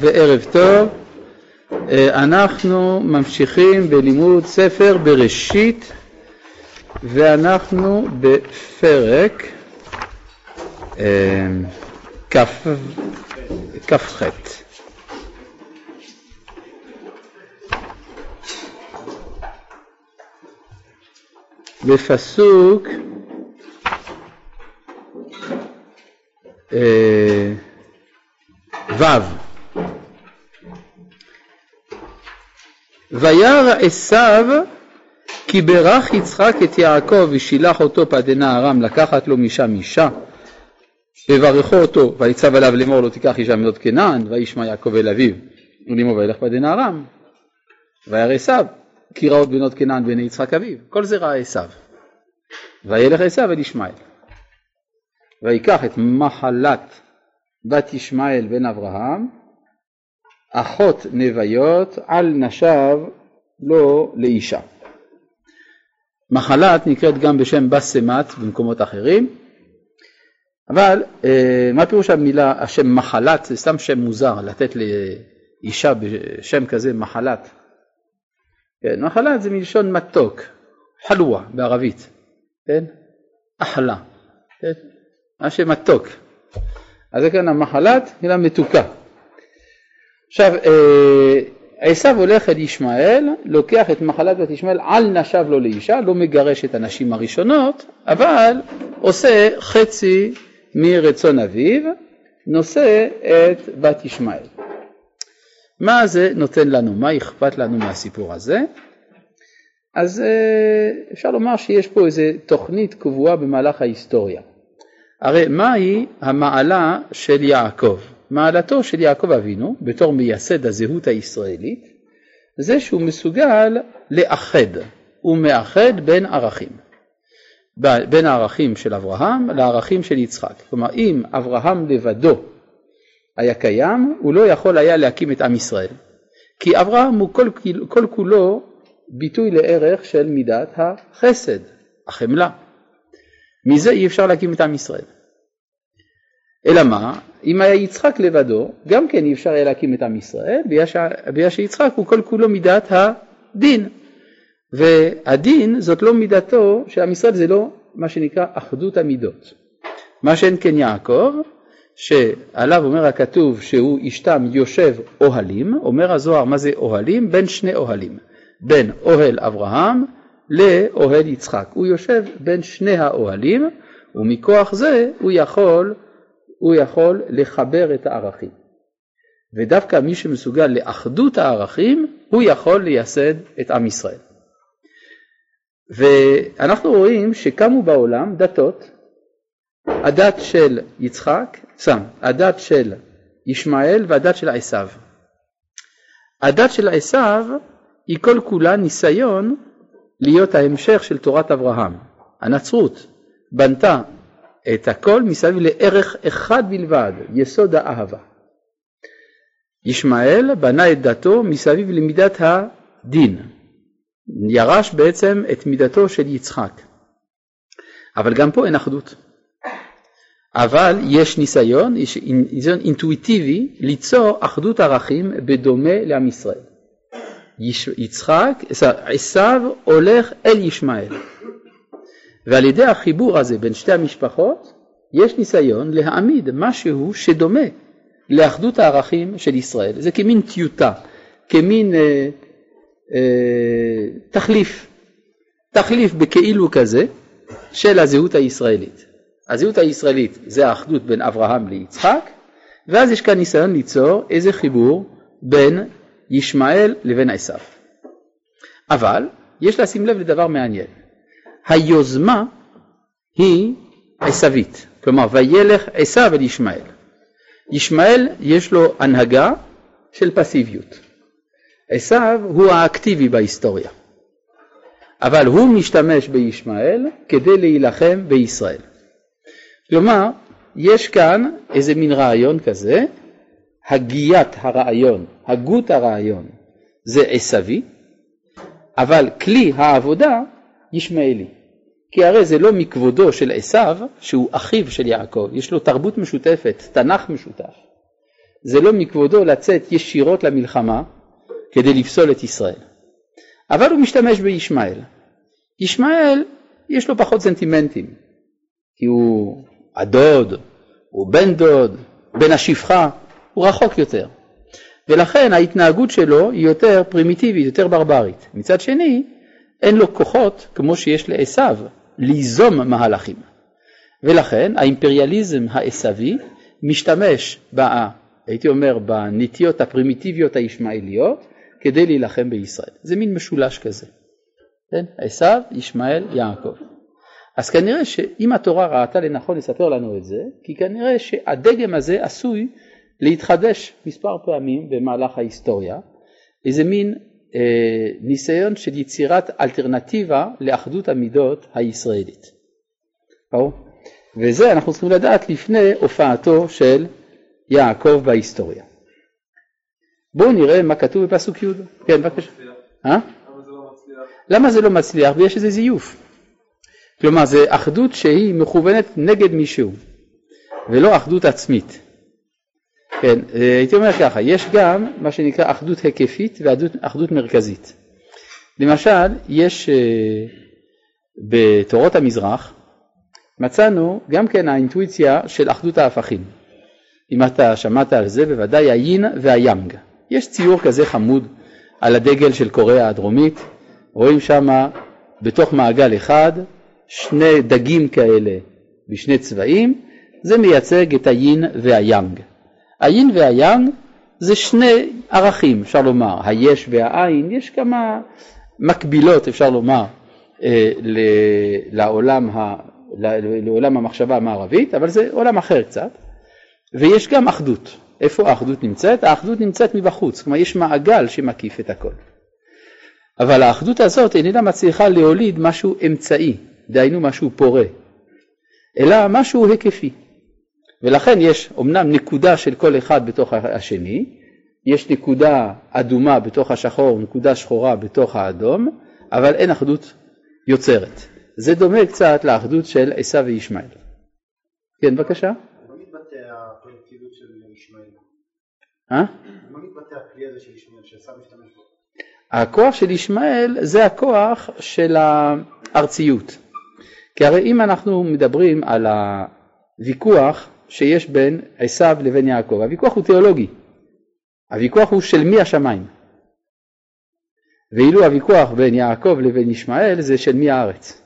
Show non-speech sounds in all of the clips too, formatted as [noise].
וערב טוב. אה, אנחנו ממשיכים בלימוד ספר בראשית ואנחנו בפרק אה, כ"ח. בפסוק אה, ו' וירא עשיו כי ברך יצחק את יעקב ושילח אותו פדנה ארם לקחת לו משם אישה וברכו אותו ויצב עליו לאמור לו תיקח אישה מבנות כנען וישמע יעקב אל אביו ולאמור וילך פדנה ארם וירא עשיו כי ראות בנות כנען בעיני יצחק אביו כל זה ראה עשיו. וילך עשיו אל ישמעאל. ויקח את מחלת בת ישמעאל בן אברהם, אחות נוויות על נשיו לא לאישה. מחלת נקראת גם בשם בסמת במקומות אחרים, אבל אה, מה פירוש המילה, השם מחלת, זה סתם שם מוזר, לתת לאישה בשם כזה מחלת. כן, מחלת זה מלשון מתוק, חלואה בערבית, כן? אחלה, כן? מה שמתוק. אז זה כאן המחלת, מילה מתוקה. עכשיו, אה, עשיו הולך אל ישמעאל, לוקח את מחלת בת ישמעאל על נשיו לו לאישה, לא מגרש את הנשים הראשונות, אבל עושה חצי מרצון אביו, נושא את בת ישמעאל. מה זה נותן לנו? מה אכפת לנו מהסיפור הזה? אז אה, אפשר לומר שיש פה איזו תוכנית קבועה במהלך ההיסטוריה. הרי מהי המעלה של יעקב? מעלתו של יעקב אבינו בתור מייסד הזהות הישראלית זה שהוא מסוגל לאחד, הוא מאחד בין ערכים, בין הערכים של אברהם לערכים של יצחק. כלומר אם אברהם לבדו היה קיים הוא לא יכול היה להקים את עם ישראל כי אברהם הוא כל, כל כולו ביטוי לערך של מידת החסד, החמלה. מזה אי אפשר להקים את עם ישראל. אלא מה, אם היה יצחק לבדו, גם כן אי אפשר היה להקים את עם ישראל, בגלל שיצחק הוא כל כולו מידת הדין. והדין זאת לא מידתו של עם ישראל, זה לא מה שנקרא אחדות המידות. מה שאין כן יעקב, שעליו אומר הכתוב שהוא אשתם יושב אוהלים, אומר הזוהר מה זה אוהלים? בין שני אוהלים, בין אוהל אברהם לאוהל יצחק. הוא יושב בין שני האוהלים ומכוח זה הוא יכול, הוא יכול לחבר את הערכים. ודווקא מי שמסוגל לאחדות הערכים הוא יכול לייסד את עם ישראל. ואנחנו רואים שקמו בעולם דתות, הדת של יצחק, סם, הדת של ישמעאל והדת של עשיו. הדת של עשיו היא כל כולה ניסיון להיות ההמשך של תורת אברהם. הנצרות בנתה את הכל מסביב לערך אחד בלבד, יסוד האהבה. ישמעאל בנה את דתו מסביב למידת הדין, ירש בעצם את מידתו של יצחק. אבל גם פה אין אחדות. אבל יש ניסיון, יש ניסיון אינטואיטיבי ליצור אחדות ערכים בדומה לעם ישראל. יצחק, עשיו הולך אל ישמעאל. ועל ידי החיבור הזה בין שתי המשפחות יש ניסיון להעמיד משהו שדומה לאחדות הערכים של ישראל. זה כמין טיוטה, כמין אה, אה, תחליף, תחליף בכאילו כזה של הזהות הישראלית. הזהות הישראלית זה האחדות בין אברהם ליצחק, ואז יש כאן ניסיון ליצור איזה חיבור בין ישמעאל לבין עשיו. אבל יש לשים לב לדבר מעניין, היוזמה היא עשווית, כלומר וילך עשיו אל ישמעאל. ישמעאל יש לו הנהגה של פסיביות, עשיו הוא האקטיבי בהיסטוריה, אבל הוא משתמש בישמעאל כדי להילחם בישראל. כלומר, יש כאן איזה מין רעיון כזה, הגיית הרעיון, הגות הרעיון זה עשוי, אבל כלי העבודה ישמעאלי. כי הרי זה לא מכבודו של עשיו שהוא אחיו של יעקב, יש לו תרבות משותפת, תנ"ך משותף. זה לא מכבודו לצאת ישירות למלחמה כדי לפסול את ישראל. אבל הוא משתמש בישמעאל. ישמעאל יש לו פחות סנטימנטים, כי הוא הדוד, הוא בן דוד, בן השפחה, הוא רחוק יותר. ולכן ההתנהגות שלו היא יותר פרימיטיבית, יותר ברברית. מצד שני, אין לו כוחות כמו שיש לעשו ליזום מהלכים. ולכן האימפריאליזם העשוי משתמש, בה, הייתי אומר, בנטיות הפרימיטיביות הישמעאליות כדי להילחם בישראל. זה מין משולש כזה. כן? עשו, ישמעאל, יעקב. אז כנראה שאם התורה ראתה לנכון לספר לנו את זה, כי כנראה שהדגם הזה עשוי להתחדש מספר פעמים במהלך ההיסטוריה, איזה מין ניסיון של יצירת אלטרנטיבה לאחדות המידות הישראלית. ברור? וזה אנחנו צריכים לדעת לפני הופעתו של יעקב בהיסטוריה. בואו נראה מה כתוב בפסוק י'. כן, בבקשה. אה? למה זה לא מצליח? ויש איזה זיוף. כלומר, זה אחדות שהיא מכוונת נגד מישהו, ולא אחדות עצמית. כן, אה, הייתי אומר ככה, יש גם מה שנקרא אחדות היקפית ואחדות מרכזית. למשל, יש אה, בתורות המזרח, מצאנו גם כן האינטואיציה של אחדות ההפכים. אם אתה שמעת על זה, בוודאי היין והיאנג. יש ציור כזה חמוד על הדגל של קוריאה הדרומית, רואים שם בתוך מעגל אחד שני דגים כאלה בשני צבעים, זה מייצג את היין והיאנג. היין והיאנג זה שני ערכים, אפשר לומר, היש והעין, יש כמה מקבילות, אפשר לומר, אה, לעולם, ה, לעולם המחשבה המערבית, אבל זה עולם אחר קצת, ויש גם אחדות. איפה האחדות נמצאת? האחדות נמצאת מבחוץ, כלומר יש מעגל שמקיף את הכל. אבל האחדות הזאת איננה מצליחה להוליד משהו אמצעי, דהיינו משהו פורה, אלא משהו היקפי. ולכן יש אומנם נקודה של כל אחד בתוך השני, יש נקודה אדומה בתוך השחור, נקודה שחורה בתוך האדום, אבל אין אחדות יוצרת. זה דומה קצת לאחדות של עשו וישמעאל. כן, בבקשה. מה מתבטא הקולקטיביות של ישמעאל? אה? מה מתבטא הכלי הזה של ישמעאל שעשו משתמש בו? הכוח של ישמעאל זה הכוח של הארציות. כי הרי אם אנחנו מדברים על הוויכוח שיש בין עשיו לבין יעקב. הוויכוח הוא תיאולוגי, הוויכוח הוא של מי השמיים. ואילו הוויכוח בין יעקב לבין ישמעאל זה של מי הארץ.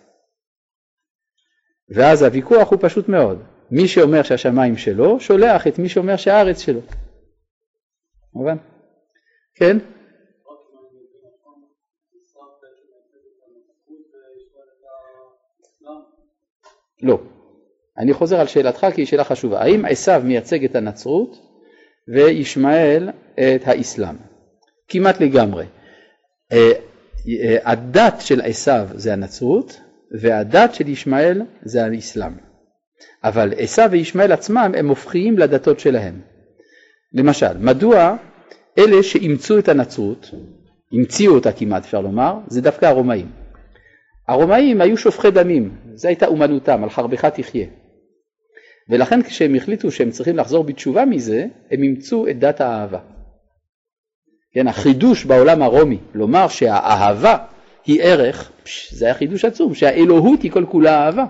ואז הוויכוח הוא פשוט מאוד. מי שאומר שהשמיים שלו, שולח את מי שאומר שהארץ שלו. מובן? כן? לא. אני חוזר על שאלתך כי היא שאלה חשובה. האם עשיו מייצג את הנצרות וישמעאל את האסלאם? כמעט לגמרי. אה, אה, הדת של עשיו זה הנצרות והדת של ישמעאל זה האסלאם. אבל עשיו וישמעאל עצמם הם הופכיים לדתות שלהם. למשל, מדוע אלה שאימצו את הנצרות, המציאו אותה כמעט אפשר לומר, זה דווקא הרומאים. הרומאים היו שופכי דמים, זו הייתה אומנותם, על חרבך תחיה. ולכן כשהם החליטו שהם צריכים לחזור בתשובה מזה, הם אימצו את דת האהבה. כן, החידוש בעולם הרומי, לומר שהאהבה היא ערך, זה היה חידוש עצום, שהאלוהות היא כל כולה אהבה.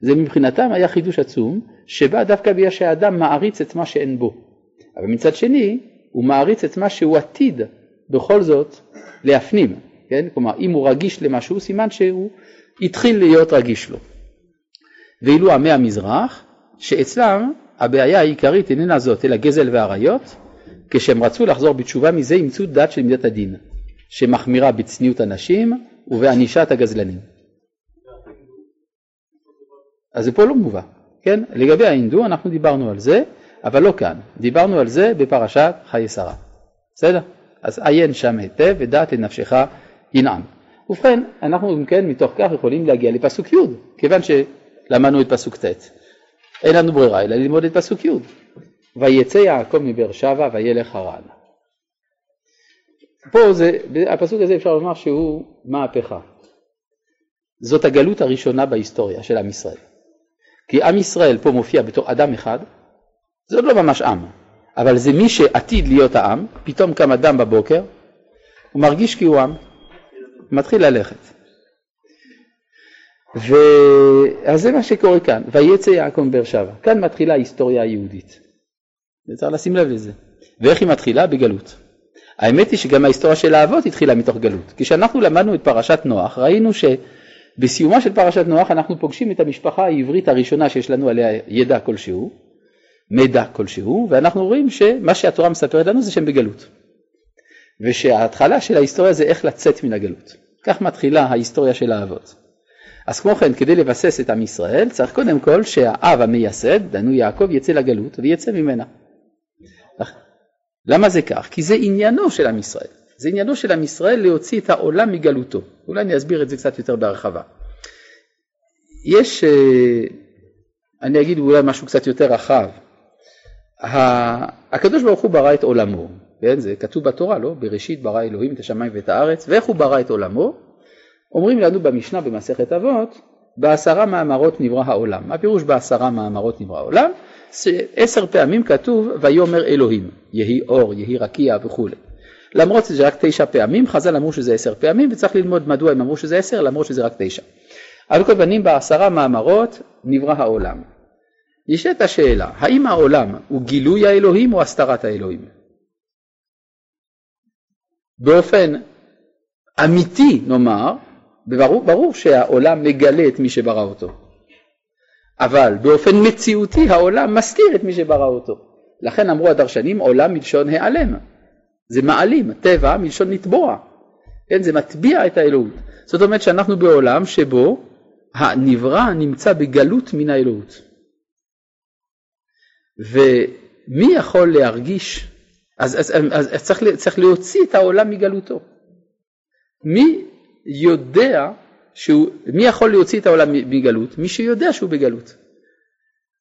זה מבחינתם היה חידוש עצום, שבא דווקא בגלל שהאדם מעריץ את מה שאין בו. אבל מצד שני, הוא מעריץ את מה שהוא עתיד בכל זאת להפנים, כן? כלומר, אם הוא רגיש למשהו, סימן שהוא התחיל להיות רגיש לו. ואילו עמי המזרח, שאצלם הבעיה העיקרית איננה זאת, אלא גזל ועריות, כשהם רצו לחזור בתשובה מזה, אימצו דת של מידת הדין, שמחמירה בצניעות הנשים ובענישת הגזלנים. אז זה פה לא מובא, כן? לגבי ההינדו אנחנו דיברנו על זה, אבל לא כאן, דיברנו על זה בפרשת חיי שרה. בסדר? אז עיין שם היטב ודעת לנפשך ינעם. ובכן, אנחנו אם כן מתוך כך יכולים להגיע לפסוק י', כיוון שלמדנו את פסוק ט'. אין לנו ברירה אלא ללמוד את פסוק י' ויצא יעקב מבאר שבע וילך הרן. פה זה, הפסוק הזה אפשר לומר שהוא מהפכה. זאת הגלות הראשונה בהיסטוריה של עם ישראל. כי עם ישראל פה מופיע בתור אדם אחד, זה עוד לא ממש עם, אבל זה מי שעתיד להיות העם, פתאום קם אדם בבוקר, הוא מרגיש כי הוא עם, מתחיל ללכת. ו... אז זה מה שקורה כאן, ויצא יעקב מבאר שבע. כאן מתחילה ההיסטוריה היהודית. צריך לשים לב לזה. ואיך היא מתחילה? בגלות. האמת היא שגם ההיסטוריה של האבות התחילה מתוך גלות. כשאנחנו למדנו את פרשת נוח, ראינו שבסיומה של פרשת נוח אנחנו פוגשים את המשפחה העברית הראשונה שיש לנו עליה ידע כלשהו, מידע כלשהו, ואנחנו רואים שמה שהתורה מספרת לנו זה שהם בגלות. ושההתחלה של ההיסטוריה זה איך לצאת מן הגלות. כך מתחילה ההיסטוריה של האבות. אז כמו כן, כדי לבסס את עם ישראל, צריך קודם כל שהאב המייסד, דנו יעקב, יצא לגלות ויצא ממנה. למה זה כך? כי זה עניינו של עם ישראל. זה עניינו של עם ישראל להוציא את העולם מגלותו. אולי אני אסביר את זה קצת יותר בהרחבה. יש, אה, אני אגיד אולי משהו קצת יותר רחב. הקדוש ברוך הוא ברא את עולמו, כן? זה כתוב בתורה, לא? בראשית ברא אלוהים את השמיים ואת הארץ, ואיך הוא ברא את עולמו? אומרים לנו במשנה במסכת אבות, בעשרה מאמרות נברא העולם. מה פירוש בעשרה מאמרות נברא העולם? עשר פעמים כתוב ויאמר אלוהים, יהי אור, יהי רקיע וכולי. למרות שזה רק תשע פעמים, חז"ל אמרו שזה עשר פעמים וצריך ללמוד מדוע הם אמרו שזה עשר למרות שזה רק תשע. על כל פנים בעשרה מאמרות נברא העולם. נשאלת השאלה, האם העולם הוא גילוי האלוהים או הסתרת האלוהים? באופן אמיתי נאמר, ברור, ברור שהעולם מגלה את מי שברא אותו. אבל באופן מציאותי העולם מסתיר את מי שברא אותו. לכן אמרו הדרשנים עולם מלשון העלם. זה מעלים, טבע מלשון לתבוע. כן, זה מטביע את האלוהות. זאת אומרת שאנחנו בעולם שבו הנברא נמצא בגלות מן האלוהות. ומי יכול להרגיש, אז, אז, אז, אז צריך, צריך להוציא את העולם מגלותו. מי יודע שהוא, מי יכול להוציא את העולם מגלות? מי שיודע שהוא בגלות.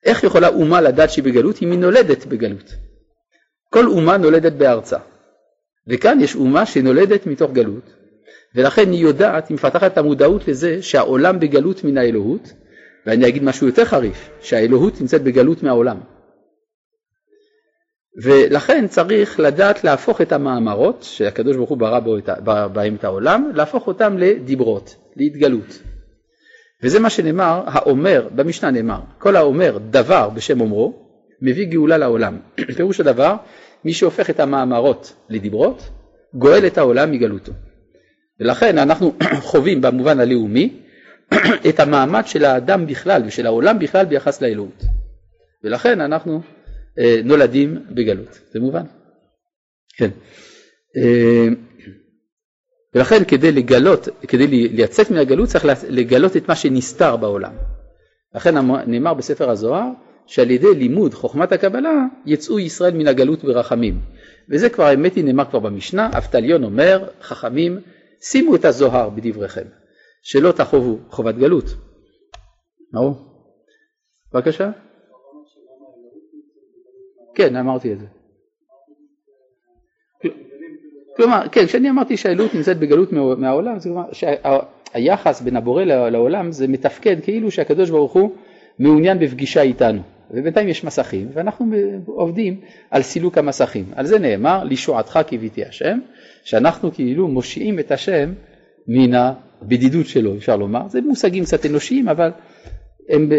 איך יכולה אומה לדעת שהיא בגלות אם היא נולדת בגלות? כל אומה נולדת בארצה. וכאן יש אומה שנולדת מתוך גלות, ולכן היא יודעת, היא מפתחת את המודעות לזה שהעולם בגלות מן האלוהות, ואני אגיד משהו יותר חריף, שהאלוהות נמצאת בגלות מהעולם. ולכן צריך לדעת להפוך את המאמרות שהקדוש ברוך הוא ברא בהם את העולם, להפוך אותם לדיברות, להתגלות. וזה מה שנאמר, האומר, במשנה נאמר, כל האומר דבר בשם אומרו, מביא גאולה לעולם. [clears throat] פירוש הדבר, מי שהופך את המאמרות לדיברות, גואל את העולם מגלותו. ולכן אנחנו [clears throat] חווים במובן הלאומי [clears throat] את המעמד של האדם בכלל ושל העולם בכלל ביחס לאלוהות. ולכן אנחנו נולדים בגלות, זה מובן? כן. אה, ולכן כדי לגלות, כדי לצאת מן הגלות צריך לגלות את מה שנסתר בעולם. לכן נאמר בספר הזוהר שעל ידי לימוד חוכמת הקבלה יצאו ישראל מן הגלות ברחמים. וזה כבר האמת היא נאמר כבר במשנה, אבטליון אומר חכמים שימו את הזוהר בדבריכם שלא תחובו חובת גלות. ברור? בבקשה. כן, אמרתי את זה. כלומר, כן, כשאני אמרתי שהאלוהות נמצאת בגלות מהעולם, זה כלומר שהיחס בין הבורא לעולם זה מתפקד כאילו שהקדוש ברוך הוא מעוניין בפגישה איתנו. ובינתיים יש מסכים ואנחנו עובדים על סילוק המסכים. על זה נאמר לישועתך קיוויתי השם, שאנחנו כאילו מושיעים את השם מן הבדידות שלו אפשר לומר. זה מושגים קצת אנושיים אבל הם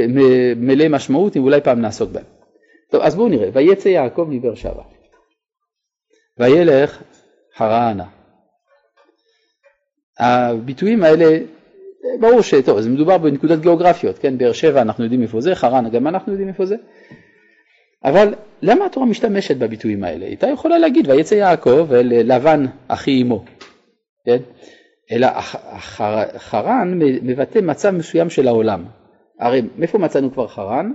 מלאי משמעות אם אולי פעם נעסוק בהם. טוב, אז בואו נראה, ויצא יעקב מבאר שבע, וילך חרנה. הביטויים האלה, ברור שטוב, זה מדובר בנקודות גיאוגרפיות, כן, באר שבע אנחנו יודעים איפה זה, חרנה גם אנחנו יודעים איפה זה, אבל למה התורה משתמשת בביטויים האלה? הייתה יכולה להגיד ויצא יעקב אל לבן אחי אמו, כן? אלא חרן מבטא מצב מסוים של העולם. הרי מאיפה מצאנו כבר חרן?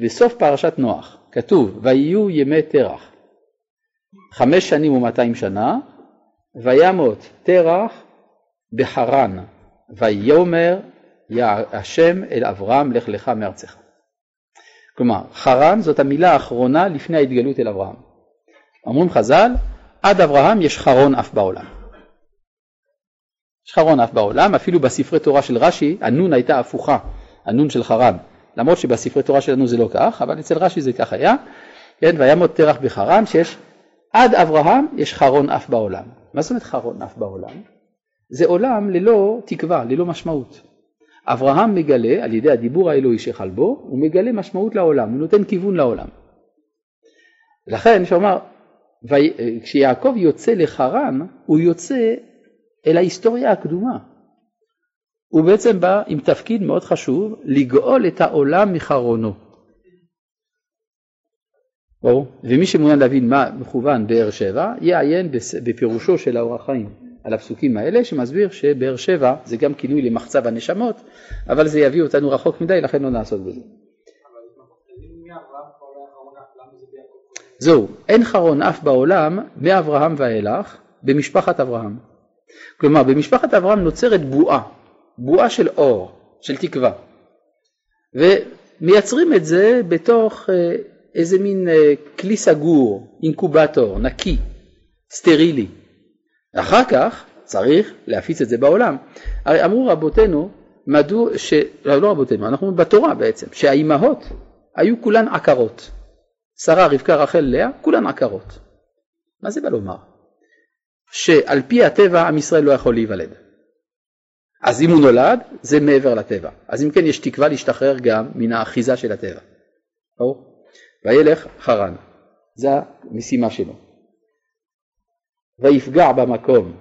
בסוף פרשת נוח כתוב ויהיו ימי תרח חמש שנים ומאתיים שנה וימות תרח בחרן ויאמר השם אל אברהם לך לך מארצך. כלומר חרן זאת המילה האחרונה לפני ההתגלות אל אברהם. אומרים חז"ל עד אברהם יש חרון אף בעולם. יש חרון אף בעולם אפילו בספרי תורה של רש"י הנון הייתה הפוכה הנון של חרן למרות שבספרי תורה שלנו זה לא כך, אבל אצל רש"י זה כך היה, כן, וימות תרח בחרן, שיש עד אברהם יש חרון אף בעולם. מה זאת אומרת חרון אף בעולם? זה עולם ללא תקווה, ללא משמעות. אברהם מגלה על ידי הדיבור האלוהי שחל בו, הוא מגלה משמעות לעולם, הוא נותן כיוון לעולם. לכן שאומר, כשיעקב יוצא לחרן, הוא יוצא אל ההיסטוריה הקדומה. הוא בעצם בא עם תפקיד מאוד חשוב, לגאול את העולם מחרונו. ברור? ומי שמעוניין להבין מה מכוון באר שבע, יעיין בפירושו של האור החיים על הפסוקים האלה, שמסביר שבאר שבע זה גם כינוי למחצב הנשמות, אבל זה יביא אותנו רחוק מדי, לכן לא נעסוק בזה. זהו, אין חרון אף בעולם מאברהם ואילך במשפחת אברהם. כלומר, במשפחת אברהם נוצרת בועה, בועה של אור, של תקווה. ומייצרים את זה בתוך אה, איזה מין אה, כלי סגור, אינקובטור, נקי, סטרילי. אחר כך צריך להפיץ את זה בעולם. הרי אמרו רבותינו, מדוע, ש... לא, לא רבותינו, אנחנו בתורה בעצם, שהאימהות היו כולן עקרות. שרה, רבקה, רחל, לאה, כולן עקרות. מה זה בא לומר? שעל פי הטבע עם ישראל לא יכול להיוולד. אז אם הוא נולד, זה מעבר לטבע. אז אם כן, יש תקווה להשתחרר גם מן האחיזה של הטבע. ברור? וילך חרן. זה המשימה שלו. ויפגע במקום.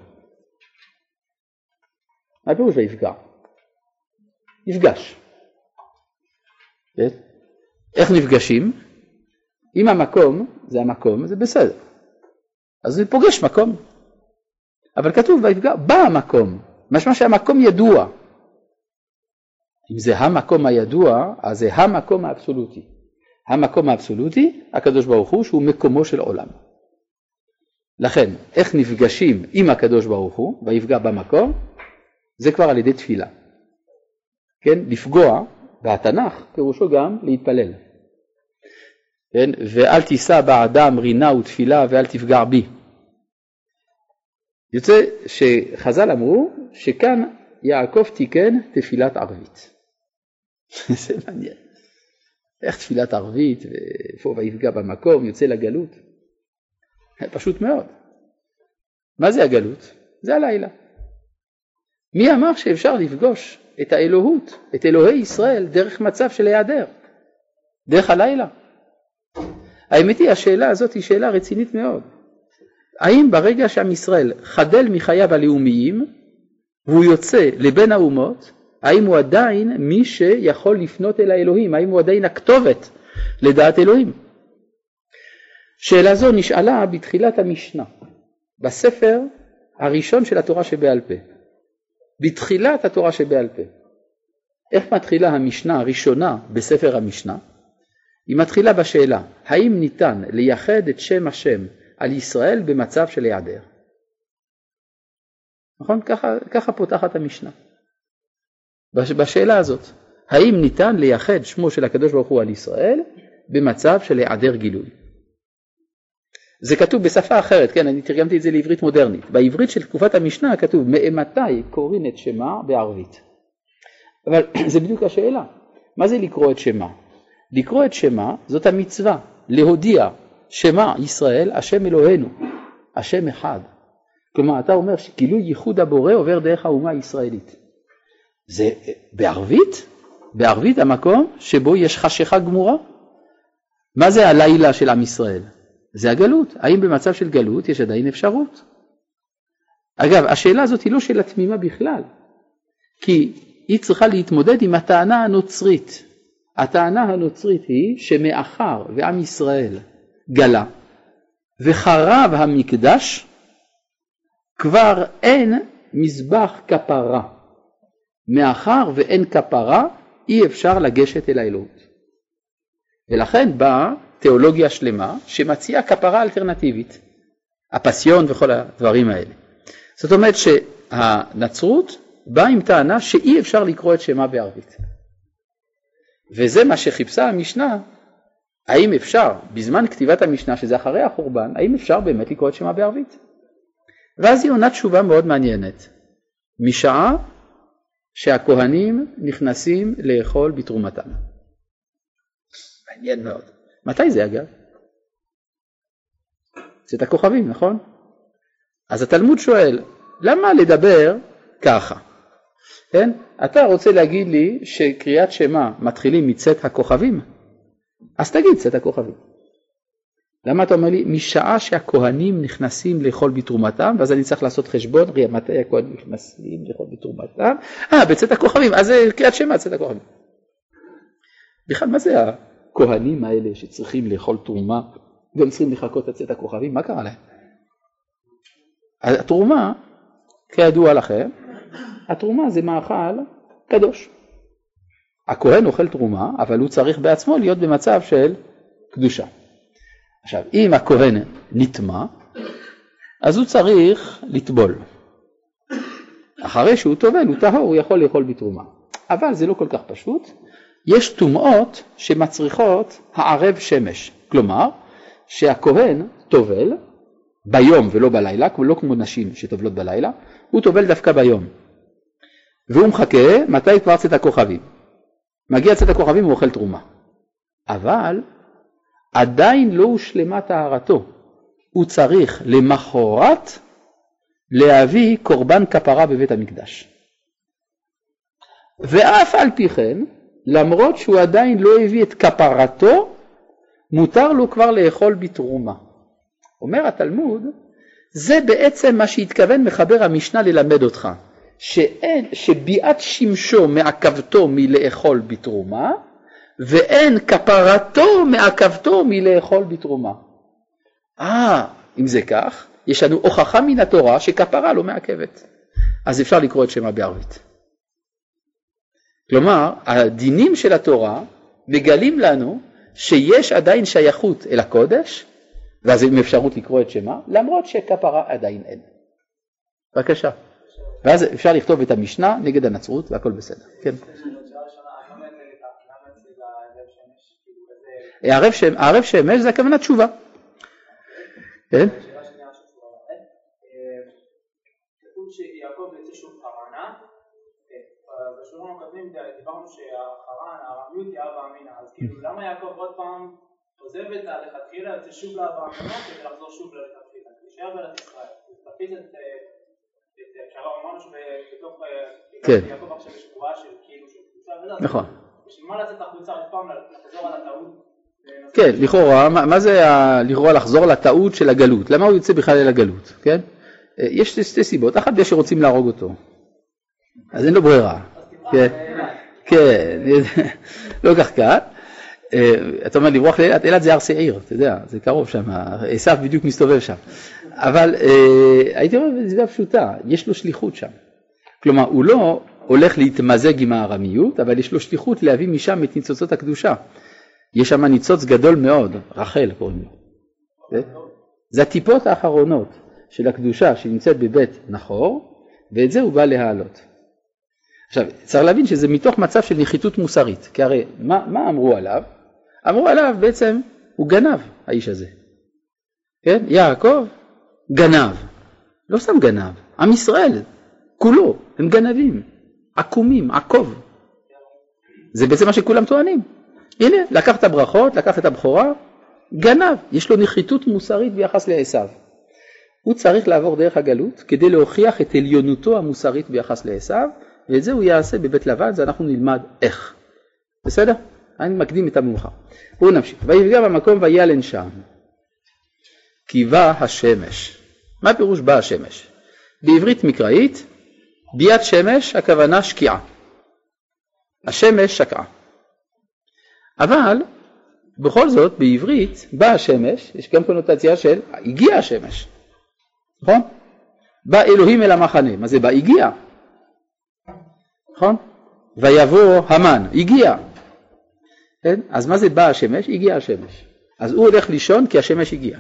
מה פירוש ויפגע? נפגש. כן? איך נפגשים? אם המקום זה המקום, זה בסדר. אז הוא פוגש מקום. אבל כתוב ויפגע במקום, משמע שהמקום ידוע. אם זה המקום הידוע, אז זה המקום האבסולוטי. המקום האבסולוטי, הקדוש ברוך הוא, שהוא מקומו של עולם. לכן, איך נפגשים עם הקדוש ברוך הוא, ויפגע במקום, זה כבר על ידי תפילה. כן, לפגוע בתנ"ך פירושו גם להתפלל. כן, ואל תישא באדם רינה ותפילה ואל תפגע בי. יוצא שחז"ל אמרו שכאן יעקב תיקן תפילת ערבית. [laughs] זה מעניין. איך תפילת ערבית, ואיפה ויפגע במקום, יוצא לגלות? פשוט מאוד. מה זה הגלות? זה הלילה. מי אמר שאפשר לפגוש את האלוהות, את אלוהי ישראל, דרך מצב של היעדר? דרך הלילה. האמת היא, השאלה הזאת היא שאלה רצינית מאוד. האם ברגע שעם ישראל חדל מחייו הלאומיים והוא יוצא לבין האומות, האם הוא עדיין מי שיכול לפנות אל האלוהים? האם הוא עדיין הכתובת לדעת אלוהים? שאלה זו נשאלה בתחילת המשנה, בספר הראשון של התורה שבעל פה. בתחילת התורה שבעל פה. איך מתחילה המשנה הראשונה בספר המשנה? היא מתחילה בשאלה, האם ניתן לייחד את שם השם על ישראל במצב של היעדר? נכון? ככה, ככה פותחת המשנה. בשאלה הזאת, האם ניתן לייחד שמו של הקדוש ברוך הוא על ישראל במצב של היעדר גילוי? זה כתוב בשפה אחרת, כן, אני תרגמתי את זה לעברית מודרנית. בעברית של תקופת המשנה כתוב מאימתי קוראים את שמה בערבית. אבל [clears throat] זה בדיוק השאלה, מה זה לקרוא את שמה? לקרוא את שמה זאת המצווה, להודיע שמה ישראל השם אלוהינו, השם אחד. כלומר אתה אומר שגילוי ייחוד הבורא עובר דרך האומה הישראלית. זה בערבית? בערבית המקום שבו יש חשיכה גמורה? מה זה הלילה של עם ישראל? זה הגלות. האם במצב של גלות יש עדיין אפשרות? אגב, השאלה הזאת היא לא שאלה תמימה בכלל, כי היא צריכה להתמודד עם הטענה הנוצרית. הטענה הנוצרית היא שמאחר ועם ישראל גלה וחרב המקדש, כבר אין מזבח כפרה. מאחר ואין כפרה, אי אפשר לגשת אל האלוהות. ולכן באה תיאולוגיה שלמה שמציעה כפרה אלטרנטיבית, הפסיון וכל הדברים האלה. זאת אומרת שהנצרות באה עם טענה שאי אפשר לקרוא את שמה בערבית. וזה מה שחיפשה המשנה, האם אפשר, בזמן כתיבת המשנה, שזה אחרי החורבן, האם אפשר באמת לקרוא את שמה בערבית? ואז היא עונה תשובה מאוד מעניינת. משעה שהכהנים נכנסים לאכול בתרומתם. מעניין מאוד. מתי זה אגב? צאת הכוכבים, נכון? אז התלמוד שואל, למה לדבר ככה? כן? אתה רוצה להגיד לי שקריאת שמע מתחילים מצאת הכוכבים? אז תגיד צאת הכוכבים. למה אתה אומר לי? משעה שהכהנים נכנסים לאכול בתרומתם, ואז אני צריך לעשות חשבון, רגע, מתי הכהנים נכנסים לאכול בתרומתם? אה, בצאת הכוכבים, אז זה קריאת שמע, צאת הכוכבים. בכלל, מה זה הכהנים האלה שצריכים לאכול תרומה, והם צריכים לחכות לצאת הכוכבים? מה קרה להם? התרומה, כידוע לכם, התרומה זה מאכל קדוש. הכהן אוכל תרומה, אבל הוא צריך בעצמו להיות במצב של קדושה. עכשיו, אם הכהן נטמע, אז הוא צריך לטבול. אחרי שהוא טובל, הוא טהור, הוא יכול לאכול בתרומה. אבל זה לא כל כך פשוט. יש טומאות שמצריכות הערב שמש. כלומר, שהכהן טובל ביום ולא בלילה, לא כמו נשים שטובלות בלילה, הוא טובל דווקא ביום. והוא מחכה מתי צאת הכוכבים. מגיע צאת הכוכבים הוא אוכל תרומה. אבל עדיין לא הושלמה טהרתו. הוא צריך למחרת להביא קורבן כפרה בבית המקדש. ואף על פי כן, למרות שהוא עדיין לא הביא את כפרתו, מותר לו כבר לאכול בתרומה. אומר התלמוד, זה בעצם מה שהתכוון מחבר המשנה ללמד אותך, שאין, שביאת שמשו מעכבתו מלאכול בתרומה, ואין כפרתו מעכבתו מלאכול בתרומה. אה, אם זה כך, יש לנו הוכחה מן התורה שכפרה לא מעכבת. אז אפשר לקרוא את שמה בערבית. כלומר, הדינים של התורה מגלים לנו שיש עדיין שייכות אל הקודש, ואז עם אפשרות לקרוא את שמה, למרות שכפרה עדיין אין. בבקשה. ואז אפשר לכתוב את המשנה נגד הנצרות והכל בסדר. כן. הערב שמש, זה הכוונה תשובה. כן? אמינה, אז כאילו למה יעקב עוד פעם עוזב את הלכתחילה, יוצא שוב כדי לחזור שוב ללכתחילה, להישאר בארץ ישראל, תפיס את, שבועה של כאילו נכון. כן, לכאורה, מה זה לכאורה לחזור לטעות של הגלות? למה הוא יוצא בכלל אל הגלות, כן? יש שתי סיבות, אחת בגלל שרוצים להרוג אותו, אז אין לו ברירה, כן, כן, [laughs] לא כך קל. אתה אומר לברוח לאילת, אילת זה הר שעיר, אתה יודע, זה קרוב שם, עשו בדיוק מסתובב שם. אבל הייתי אומר בצורה פשוטה, יש לו שליחות שם. כלומר, הוא לא הולך להתמזג עם הארמיות, אבל יש לו שליחות להביא משם את ניצוצות הקדושה. יש שם ניצוץ גדול מאוד, רחל קוראים לו. זה הטיפות האחרונות של הקדושה שנמצאת בבית נחור, ואת זה הוא בא להעלות. עכשיו, צריך להבין שזה מתוך מצב של נחיתות מוסרית, כי הרי מה, מה אמרו עליו? אמרו עליו בעצם, הוא גנב, האיש הזה. כן? יעקב, גנב. לא סתם גנב, עם ישראל, כולו, הם גנבים, עקומים, עקוב. זה בעצם מה שכולם טוענים. הנה, לקח את הברכות, לקח את הבכורה, גנב, יש לו נחיתות מוסרית ביחס לעשו. הוא צריך לעבור דרך הגלות כדי להוכיח את עליונותו המוסרית ביחס לעשו, ואת זה הוא יעשה בבית לבן, זה אנחנו נלמד איך. בסדר? אני מקדים את המאוחר. בואו נמשיך. ויפגע במקום וילן שם. בא השמש. מה פירוש בא השמש? בעברית מקראית, ביאת שמש הכוונה שקיעה. השמש שקעה. אבל בכל זאת בעברית באה השמש, יש גם קונוטציה של הגיע השמש, נכון? בא אלוהים אל המחנה, מה זה בא? הגיע, נכון? ויבוא המן, הגיע, כן? אז מה זה בא השמש? הגיע השמש. אז הוא הולך לישון כי השמש הגיע.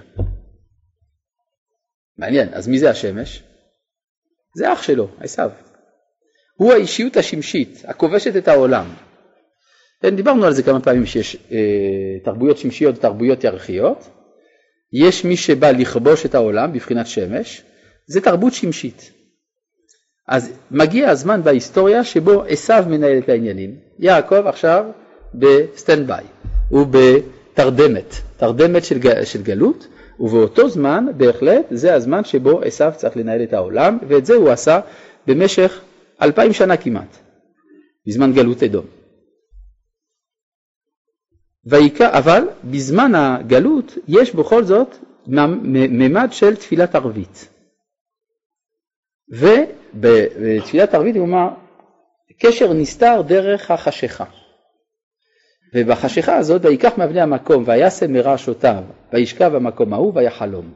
מעניין, אז מי זה השמש? זה אח שלו, עשיו. הוא האישיות השמשית, הכובשת את העולם. כן, דיברנו על זה כמה פעמים שיש אה, תרבויות שמשיות ותרבויות ירחיות. יש מי שבא לכבוש את העולם בבחינת שמש, זה תרבות שמשית. אז מגיע הזמן בהיסטוריה שבו עשיו מנהל את העניינים, יעקב עכשיו ב standby, הוא בתרדמת, תרדמת של, של גלות, ובאותו זמן, בהחלט, זה הזמן שבו עשיו צריך לנהל את העולם, ואת זה הוא עשה במשך אלפיים שנה כמעט, בזמן גלות אדום. ויקרא, אבל בזמן הגלות יש בכל זאת ממד של תפילת ערבית. ובתפילת ערבית הוא אומר, קשר נסתר דרך החשיכה. ובחשיכה הזאת ויקח מאבני המקום וישם מרעשותיו וישכב במקום ההוא ויחלום.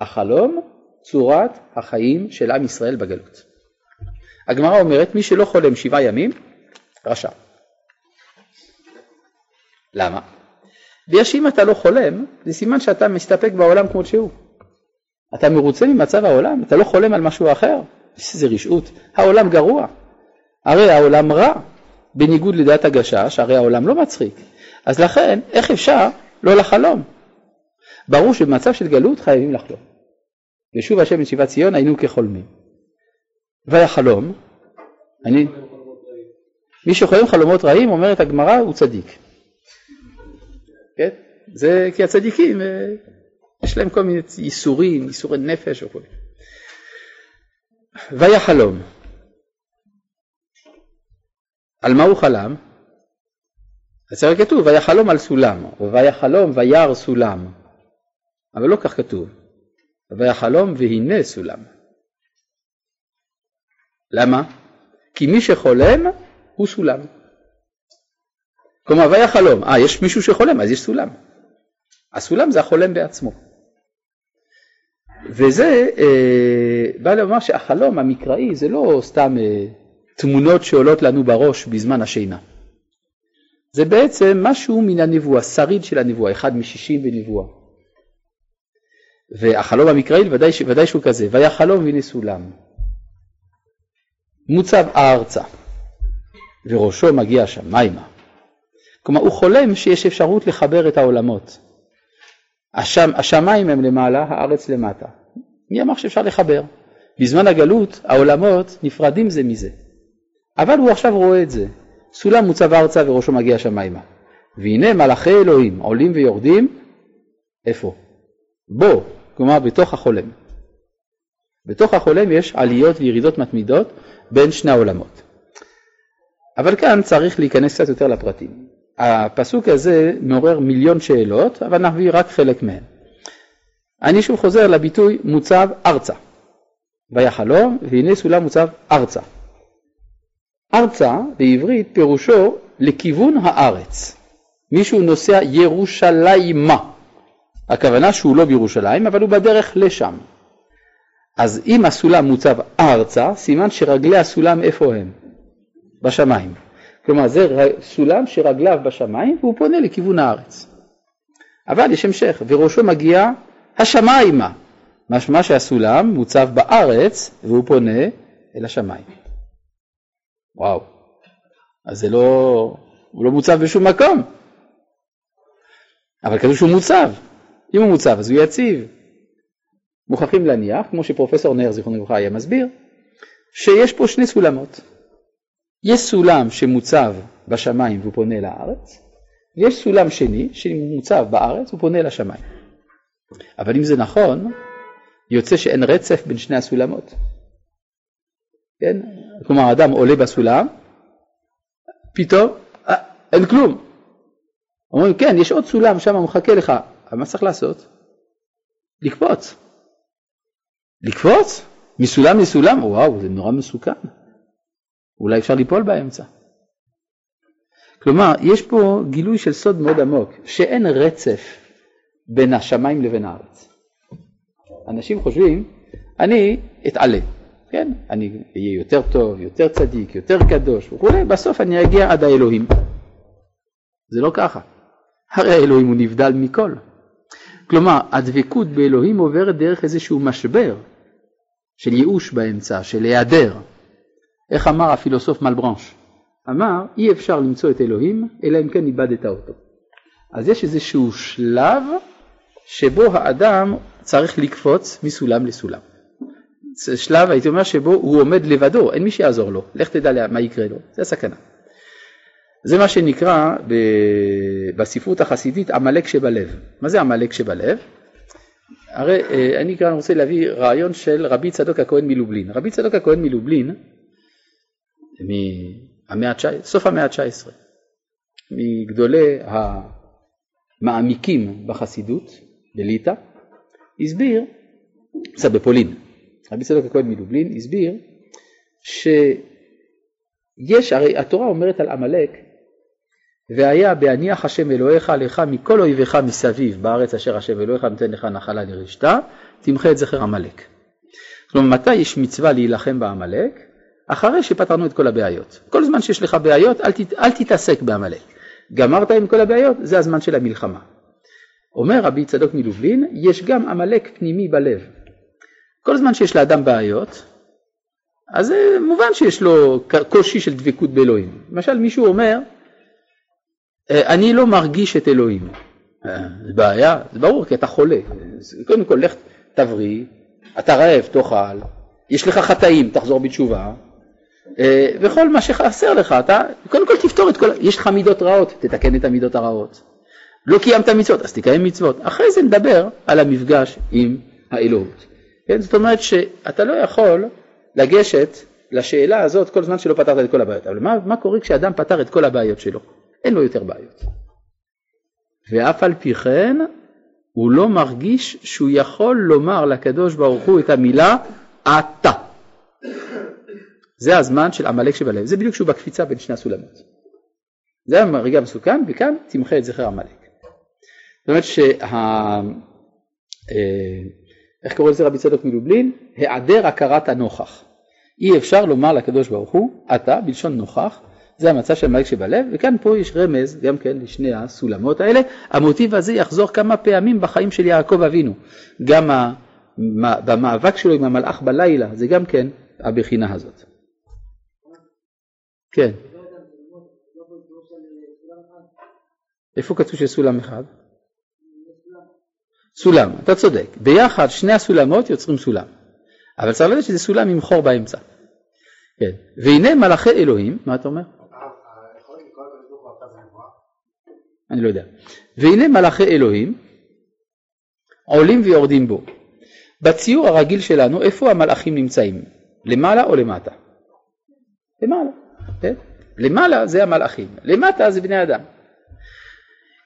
החלום צורת החיים של עם ישראל בגלות. הגמרא אומרת מי שלא חולם שבעה ימים רשע. למה? בגלל שאם אתה לא חולם זה סימן שאתה מסתפק בעולם כמות שהוא. אתה מרוצה ממצב העולם, אתה לא חולם על משהו אחר, איזה רשעות, העולם גרוע, הרי העולם רע, בניגוד לדעת הגשש, הרי העולם לא מצחיק, אז לכן איך אפשר לא לחלום? ברור שבמצב של גלות חייבים לחלום. ושוב השם משיבת ציון היינו כחולמים. ויחלום, אני, מי שחולם חלומות רעים אומרת הגמרא הוא צדיק. כן? זה כי הצדיקים אה, יש להם כל מיני ייסורים, ייסורי נפש וכו'. ויחלום. על מה הוא חלם? אצל כתוב ויחלום על סולם, או ויחלום וירא סולם, אבל לא כך כתוב, ויחלום והנה סולם. למה? כי מי שחולם הוא סולם. כלומר ויחלום, אה יש מישהו שחולם אז יש סולם. הסולם זה החולם בעצמו. וזה אה, בא לומר שהחלום המקראי זה לא סתם אה, תמונות שעולות לנו בראש בזמן השינה. זה בעצם משהו מן הנבואה, שריד של הנבואה, אחד משישים בנבואה. והחלום המקראי ודאי, ודאי שהוא כזה, ויחלום והנה סולם. מוצב ארצה, וראשו מגיע שמיימה. כלומר הוא חולם שיש אפשרות לחבר את העולמות. השם, השמיים הם למעלה, הארץ למטה. מי אמר שאפשר לחבר? בזמן הגלות העולמות נפרדים זה מזה. אבל הוא עכשיו רואה את זה. סולם מוצב ארצה וראשו מגיע שמיימה. והנה מלאכי אלוהים עולים ויורדים, איפה? בו, כלומר בתוך החולם. בתוך החולם יש עליות וירידות מתמידות בין שני העולמות. אבל כאן צריך להיכנס קצת יותר לפרטים. הפסוק הזה מעורר מיליון שאלות, אבל נביא רק חלק מהן. אני שוב חוזר לביטוי מוצב ארצה. ויחלום והנה סולם מוצב ארצה. ארצה בעברית פירושו לכיוון הארץ. מישהו נוסע ירושלימה. הכוונה שהוא לא בירושלים אבל הוא בדרך לשם. אז אם הסולם מוצב ארצה, סימן שרגלי הסולם איפה הם? בשמיים. כלומר זה סולם שרגליו בשמיים והוא פונה לכיוון הארץ. אבל יש המשך, וראשו מגיע השמיימה, משמע שהסולם מוצב בארץ והוא פונה אל השמיים. וואו, אז זה לא, הוא לא מוצב בשום מקום. אבל כתוב שהוא מוצב, אם הוא מוצב אז הוא יציב. מוכרחים להניח, כמו שפרופסור נר זיכרונו לברכה היה מסביר, שיש פה שני סולמות. יש סולם שמוצב בשמיים והוא פונה לארץ, ויש סולם שני שמוצב בארץ והוא פונה לשמיים. אבל אם זה נכון, יוצא שאין רצף בין שני הסולמות. כן? כלומר, אדם עולה בסולם, פתאום אה, אין כלום. אומרים, כן, יש עוד סולם שם, מחכה לך. אבל מה צריך לעשות? לקפוץ. לקפוץ? מסולם לסולם? וואו, זה נורא מסוכן. אולי אפשר ליפול באמצע. כלומר, יש פה גילוי של סוד מאוד עמוק, שאין רצף בין השמיים לבין הארץ. אנשים חושבים, אני אתעלה, כן, אני אהיה יותר טוב, יותר צדיק, יותר קדוש וכולי, בסוף אני אגיע עד האלוהים. זה לא ככה. הרי האלוהים הוא נבדל מכל. כלומר, הדבקות באלוהים עוברת דרך איזשהו משבר של ייאוש באמצע, של היעדר. איך אמר הפילוסוף מלברנש? אמר, אי אפשר למצוא את אלוהים, אלא אם כן איבדת אותו. אז יש איזשהו שלב שבו האדם צריך לקפוץ מסולם לסולם. זה שלב, הייתי אומר, שבו הוא עומד לבדו, אין מי שיעזור לו, לך תדע מה יקרה לו, זה הסכנה. זה מה שנקרא בספרות החסידית עמלק שבלב. מה זה עמלק שבלב? הרי אה, אני כאן רוצה להביא רעיון של רבי צדוק הכהן מלובלין. רבי צדוק הכהן מלובלין, מהמאה ה-19, סוף המאה ה-19, מגדולי המעמיקים בחסידות, בליטא, הסביר, קצת בפולין, רבי צדוק הכהן מלובלין הסביר שיש, הרי התורה אומרת על עמלק והיה בהניח השם אלוהיך לך מכל אויביך מסביב בארץ אשר השם אלוהיך נותן לך נחלה לרשתה, תמחה את זכר עמלק. כלומר, מתי יש מצווה להילחם בעמלק? אחרי שפתרנו את כל הבעיות. כל זמן שיש לך בעיות, אל, ת, אל תתעסק בעמלק. גמרת עם כל הבעיות, זה הזמן של המלחמה. אומר רבי צדוק מלובלין, יש גם עמלק פנימי בלב. כל זמן שיש לאדם בעיות, אז זה מובן שיש לו קושי של דבקות באלוהים. למשל מישהו אומר, אה, אני לא מרגיש את אלוהים. אה, זה בעיה, זה ברור כי אתה חולה. קודם כל לך תבריא, אתה רעב תאכל, יש לך חטאים תחזור בתשובה, אה, וכל מה שחסר לך אתה קודם כל תפתור את כל, יש לך מידות רעות, תתקן את המידות הרעות. לא קיימת מצוות אז תקיים מצוות, אחרי זה נדבר על המפגש עם האלוהות. כן? זאת אומרת שאתה לא יכול לגשת לשאלה הזאת כל זמן שלא פתרת את כל הבעיות, אבל מה, מה קורה כשאדם פתר את כל הבעיות שלו? אין לו יותר בעיות. ואף על פי כן הוא לא מרגיש שהוא יכול לומר לקדוש ברוך הוא את המילה אתה. זה הזמן של עמלק שבלב, זה בדיוק שהוא בקפיצה בין שני הסולמות. זה הרגע המסוכן וכאן תמחה את זכר עמלק. זאת אומרת שה... איך קורא לזה רבי צדוק מלובלין? היעדר הכרת הנוכח. אי אפשר לומר לקדוש ברוך הוא אתה בלשון נוכח זה המצב של עמלק שבלב, וכאן פה יש רמז גם כן לשני הסולמות האלה. המוטיב הזה יחזור כמה פעמים בחיים של יעקב אבינו. גם במאבק שלו עם המלאך בלילה, זה גם כן הבחינה הזאת. כן. איפה כתוב שסולם אחד? סולם, אתה צודק. ביחד שני הסולמות יוצרים סולם. אבל צריך לדעת שזה סולם עם חור באמצע. כן. והנה מלאכי אלוהים, מה אתה אומר? אני לא יודע. והנה מלאכי אלוהים עולים ויורדים בו. בציור הרגיל שלנו, איפה המלאכים נמצאים? למעלה או למטה? למעלה. כן? למעלה זה המלאכים, למטה זה בני אדם.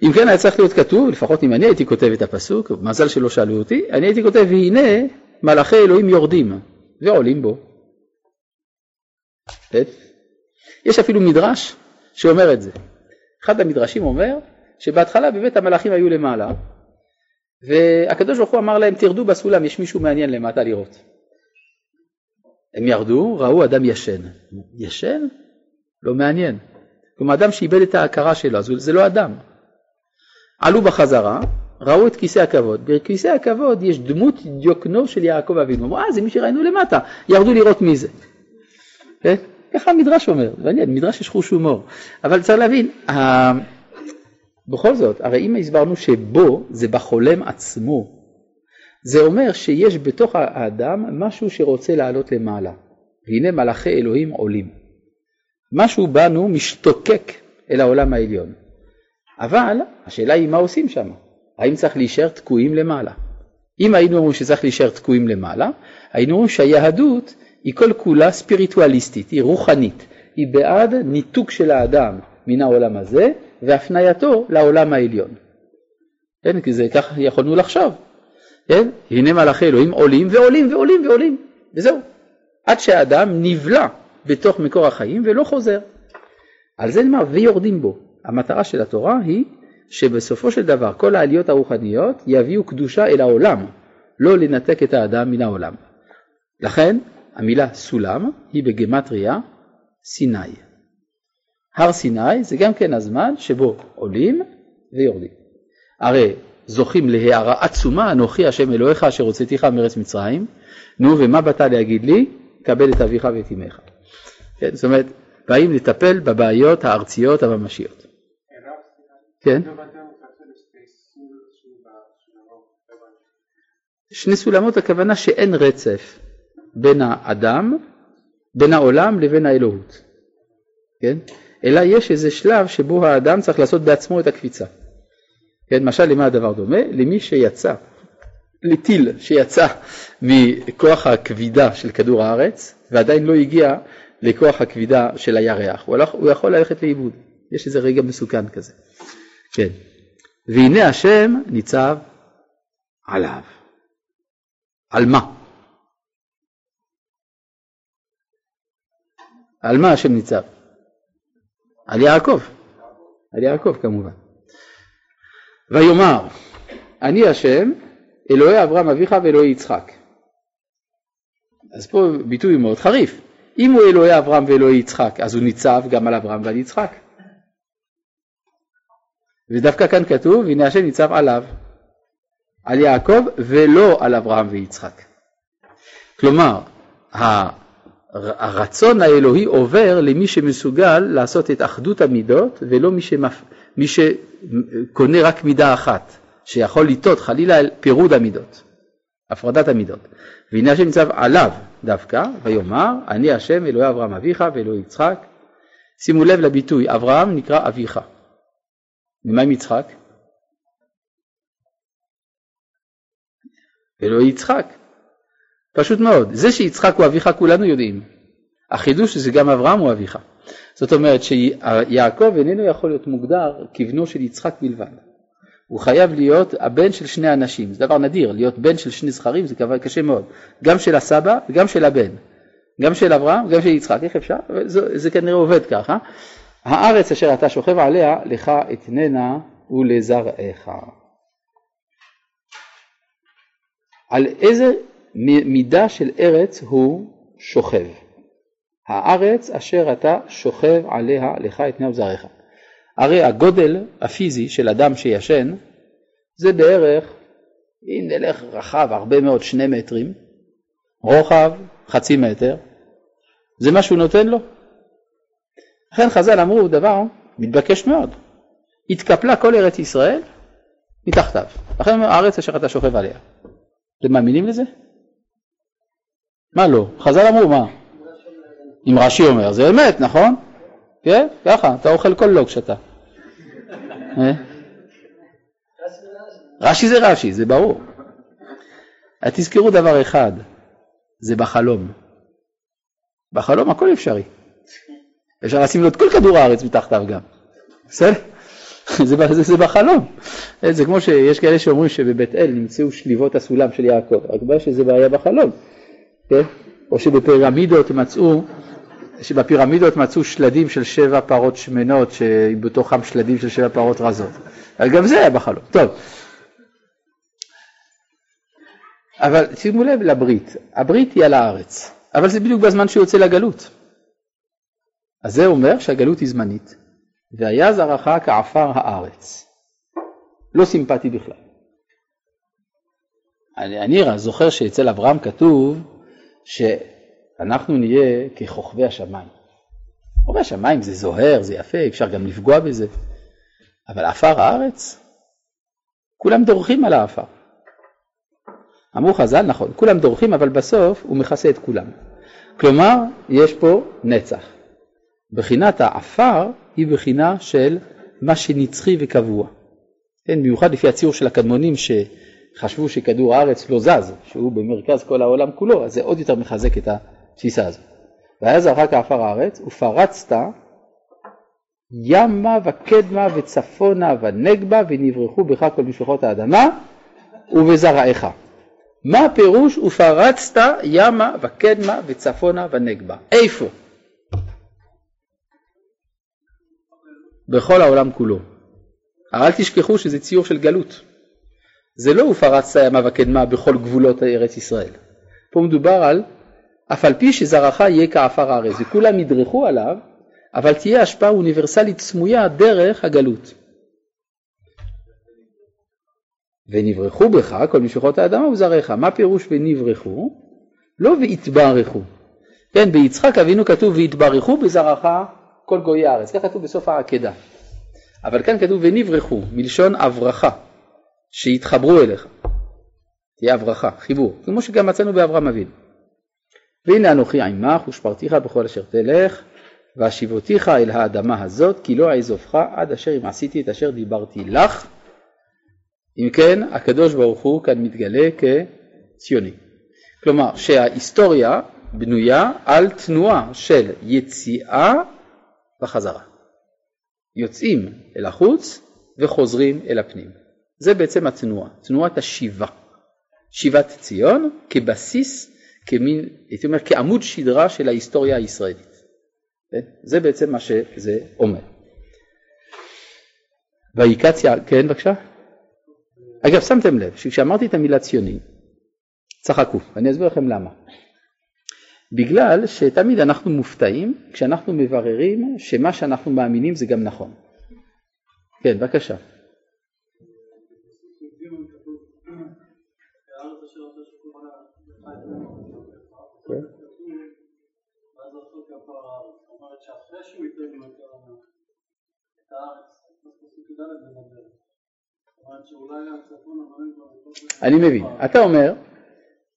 אם כן היה צריך להיות כתוב, לפחות אם אני הייתי כותב את הפסוק, מזל שלא שאלו אותי, אני הייתי כותב והנה מלאכי אלוהים יורדים ועולים בו. יש אפילו מדרש שאומר את זה. אחד המדרשים אומר שבהתחלה באמת המלאכים היו למעלה והקדוש ברוך הוא אמר להם תרדו בסולם יש מישהו מעניין למטה לראות. הם ירדו ראו אדם ישן. ישן? לא מעניין. כלומר אדם שאיבד את ההכרה שלו אז זה לא אדם. עלו בחזרה ראו את כיסא הכבוד, בכיסא הכבוד יש דמות דיוקנו של יעקב אבינו, אמרו אה זה מי שראינו למטה, ירדו לראות מי זה. כן? ככה המדרש אומר, מעניין, מדרש יש חוש הומור, אבל צריך להבין, בכל זאת, הרי אם הסברנו שבו זה בחולם עצמו, זה אומר שיש בתוך האדם משהו שרוצה לעלות למעלה, והנה מלאכי אלוהים עולים. משהו בנו משתוקק אל העולם העליון. אבל השאלה היא מה עושים שם, האם צריך להישאר תקועים למעלה? אם היינו אומרים שצריך להישאר תקועים למעלה, היינו אומרים שהיהדות היא כל כולה ספיריטואליסטית, היא רוחנית, היא בעד ניתוק של האדם מן העולם הזה והפנייתו לעולם העליון. כן, כי זה כך יכולנו לחשוב. כן, הנה מלאכי אלוהים עולים ועולים ועולים ועולים, וזהו. עד שהאדם נבלע בתוך מקור החיים ולא חוזר. על זה נאמר ויורדים בו. המטרה של התורה היא שבסופו של דבר כל העליות הרוחניות יביאו קדושה אל העולם, לא לנתק את האדם מן העולם. לכן המילה סולם היא בגמטריה סיני. הר סיני זה גם כן הזמן שבו עולים ויורדים. הרי זוכים להערה עצומה, אנוכי השם אלוהיך אשר הוצאתיך מארץ מצרים, נו ומה באת להגיד לי? קבל את אביך ואת אמך. כן, זאת אומרת, באים לטפל בבעיות הארציות הממשיות. כן? שני סולמות הכוונה שאין רצף בין האדם, בין העולם לבין האלוהות, כן? אלא יש איזה שלב שבו האדם צריך לעשות בעצמו את הקפיצה. כן, משל למה הדבר דומה? למי שיצא לטיל שיצא מכוח הכבידה של כדור הארץ ועדיין לא הגיע לכוח הכבידה של הירח, הוא, הלך, הוא יכול ללכת לאיבוד, יש איזה רגע מסוכן כזה. כן. והנה השם ניצב עליו. על מה? על מה השם ניצב? על יעקב. על יעקב כמובן. ויאמר, אני השם, אלוהי אברהם אביך ואלוהי יצחק. אז פה ביטוי מאוד חריף. אם הוא אלוהי אברהם ואלוהי יצחק, אז הוא ניצב גם על אברהם ועל יצחק. ודווקא כאן כתוב, הנה השם ניצב עליו, על יעקב ולא על אברהם ויצחק. כלומר, הרצון האלוהי עובר למי שמסוגל לעשות את אחדות המידות ולא מי, שמפ... מי שקונה רק מידה אחת, שיכול לטעות חלילה אל פירוד המידות, הפרדת המידות. והנה השם ניצב עליו דווקא, ויאמר, אני השם אלוהי אברהם אביך ואלוהי יצחק. שימו לב לביטוי, אברהם נקרא אביך. ומה עם יצחק? אלוהי יצחק. פשוט מאוד. זה שיצחק הוא אביך כולנו יודעים. החידוש זה גם אברהם הוא אביך. זאת אומרת שיעקב איננו יכול להיות מוגדר כבנו של יצחק בלבד. הוא חייב להיות הבן של שני אנשים, זה דבר נדיר, להיות בן של שני זכרים זה דבר קשה מאוד, גם של הסבא וגם של הבן, גם של אברהם וגם של יצחק, איך אפשר? זה, זה כנראה עובד ככה. הארץ אשר אתה שוכב עליה, לך אתננה ולזרעך. על איזה מידה של ארץ הוא שוכב? הארץ אשר אתה שוכב עליה, לך אתננה ולזרעך. הרי הגודל הפיזי של אדם שישן זה בערך, אם נלך רחב הרבה מאוד, שני מטרים, רוחב חצי מטר, זה מה שהוא נותן לו. לכן חז"ל אמרו דבר מתבקש מאוד, התקפלה כל ארץ ישראל מתחתיו, לכן הארץ אשר אתה שוכב עליה. אתם מאמינים לזה? מה לא? חז"ל אמרו מה? אם רש"י אומר, זה אמת, נכון? כן? ככה, אתה אוכל כל לוג שאתה. אה? רש"י זה רש"י, זה ברור. תזכרו דבר אחד, זה בחלום. בחלום הכל אפשרי. אפשר לשים לו את כל כדור הארץ מתחתיו גם. בסדר? [laughs] זה, זה, זה בחלום. זה כמו שיש כאלה שאומרים שבבית אל נמצאו שליבות הסולם של יעקב, רק בעיה שזה בעיה בחלום. כן? או שבפירמידות מצאו שבפירמידות מצאו שלדים של שבע פרות שמנות שבתוכם שלדים של שבע פרות רזות. גם זה היה בחלום. טוב. אבל שימו לב לברית, הברית היא על הארץ, אבל זה בדיוק בזמן שהוא יוצא לגלות. אז זה אומר שהגלות היא זמנית, והיה זרעך כעפר הארץ. לא סימפטי בכלל. אני, אני זוכר שאצל אברהם כתוב ש... אנחנו נהיה ככוכבי השמיים. כוכבי השמיים זה זוהר, זה יפה, אפשר גם לפגוע בזה, אבל עפר הארץ, כולם דורכים על העפר. אמרו חז"ל, נכון, כולם דורכים, אבל בסוף הוא מכסה את כולם. כלומר, יש פה נצח. בחינת העפר היא בחינה של מה שנצחי וקבוע. כן, במיוחד לפי הציור של הקדמונים שחשבו שכדור הארץ לא זז, שהוא במרכז כל העולם כולו, אז זה עוד יותר מחזק את. התפיסה הזאת. והיה זרחה כעפר הארץ, ופרצת ימה וקדמה וצפונה ונגבה ונברחו בך כל משפחות האדמה ובזרעך. מה הפירוש ופרצת ימה וקדמה וצפונה ונגבה? איפה? בכל העולם כולו. אל תשכחו שזה ציור של גלות. זה לא ופרצת ימה וקדמה בכל גבולות ארץ ישראל. פה מדובר על אף על פי שזרעך יהיה כעפר הארץ, וכולם ידרכו עליו, אבל תהיה השפעה אוניברסלית סמויה דרך הגלות. ונברחו בך כל משפחות האדמה וזרעך. מה פירוש ונברחו? לא והתברכו. כן, ביצחק אבינו כתוב והתברכו בזרעך כל גויי הארץ. כך כתוב בסוף העקדה. אבל כאן כתוב ונברחו, מלשון הברכה, שיתחברו אליך. תהיה הברכה, חיבור, כמו שגם מצאנו באברהם אבינו. והנה אנוכי עמך ושפרתיך בכל אשר תלך והשיבותיך אל האדמה הזאת כי לא אעזובך עד אשר אם עשיתי את אשר דיברתי לך אם כן, הקדוש ברוך הוא כאן מתגלה כציוני. כלומר, שההיסטוריה בנויה על תנועה של יציאה וחזרה. יוצאים אל החוץ וחוזרים אל הפנים. זה בעצם התנועה, תנועת השיבה. שיבת ציון כבסיס, כמין, הייתי אומר, כעמוד שדרה של ההיסטוריה הישראלית. כן? זה בעצם מה שזה אומר. ויקציה, כן בבקשה? אגב, שמתם לב שכשאמרתי את המילה ציוני, צחקו, ואני אסביר לכם למה. בגלל שתמיד אנחנו מופתעים כשאנחנו מבררים שמה שאנחנו מאמינים זה גם נכון. כן, בבקשה. כן. אני מבין. אתה אומר,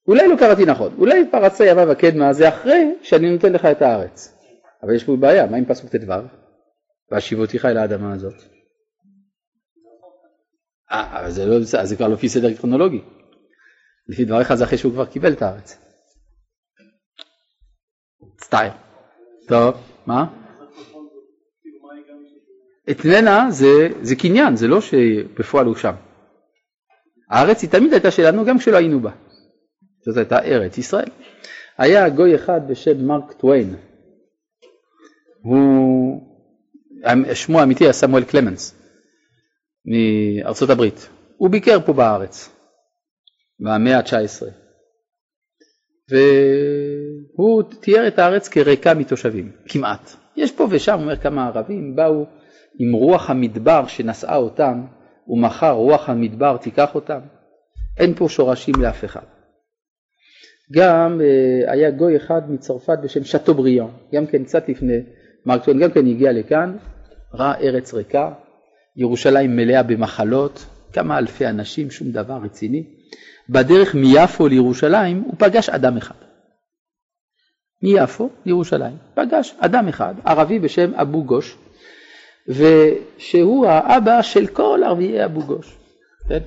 אולי לא קראתי נכון, אולי פרצת ימה וקדמה זה אחרי שאני נותן לך את הארץ. אבל יש פה בעיה, מה עם פסוק ט"ו? והשיבותיך אל האדמה הזאת. אה, אבל זה, לא, זה כבר לא לפי סדר קרונולוגי. לפי דבריך זה אחרי שהוא כבר קיבל את הארץ. סטייל. טוב, מה? אתננה זה, זה קניין, זה לא שבפועל הוא שם. הארץ היא תמיד הייתה שלנו גם כשלא היינו בה. זאת הייתה ארץ ישראל. היה גוי אחד בשם מרק טוויין, הוא, שמו האמיתי היה סמואל קלמנס מארצות הברית. הוא ביקר פה בארץ במאה ה-19 והוא תיאר את הארץ כריקה מתושבים, כמעט. יש פה ושם, אומר כמה ערבים, באו עם רוח המדבר שנשאה אותם, ומחר רוח המדבר תיקח אותם. אין פה שורשים לאף אחד. גם אה, היה גוי אחד מצרפת בשם שאטובריאן, גם כן קצת לפני מרק טווין, גם כן הגיע לכאן, ראה ארץ ריקה, ירושלים מלאה במחלות, כמה אלפי אנשים, שום דבר רציני. בדרך מיפו לירושלים הוא פגש אדם אחד. מיפו לירושלים, פגש אדם אחד, ערבי בשם אבו גוש, ושהוא האבא של כל ערביי אבו גוש. כן?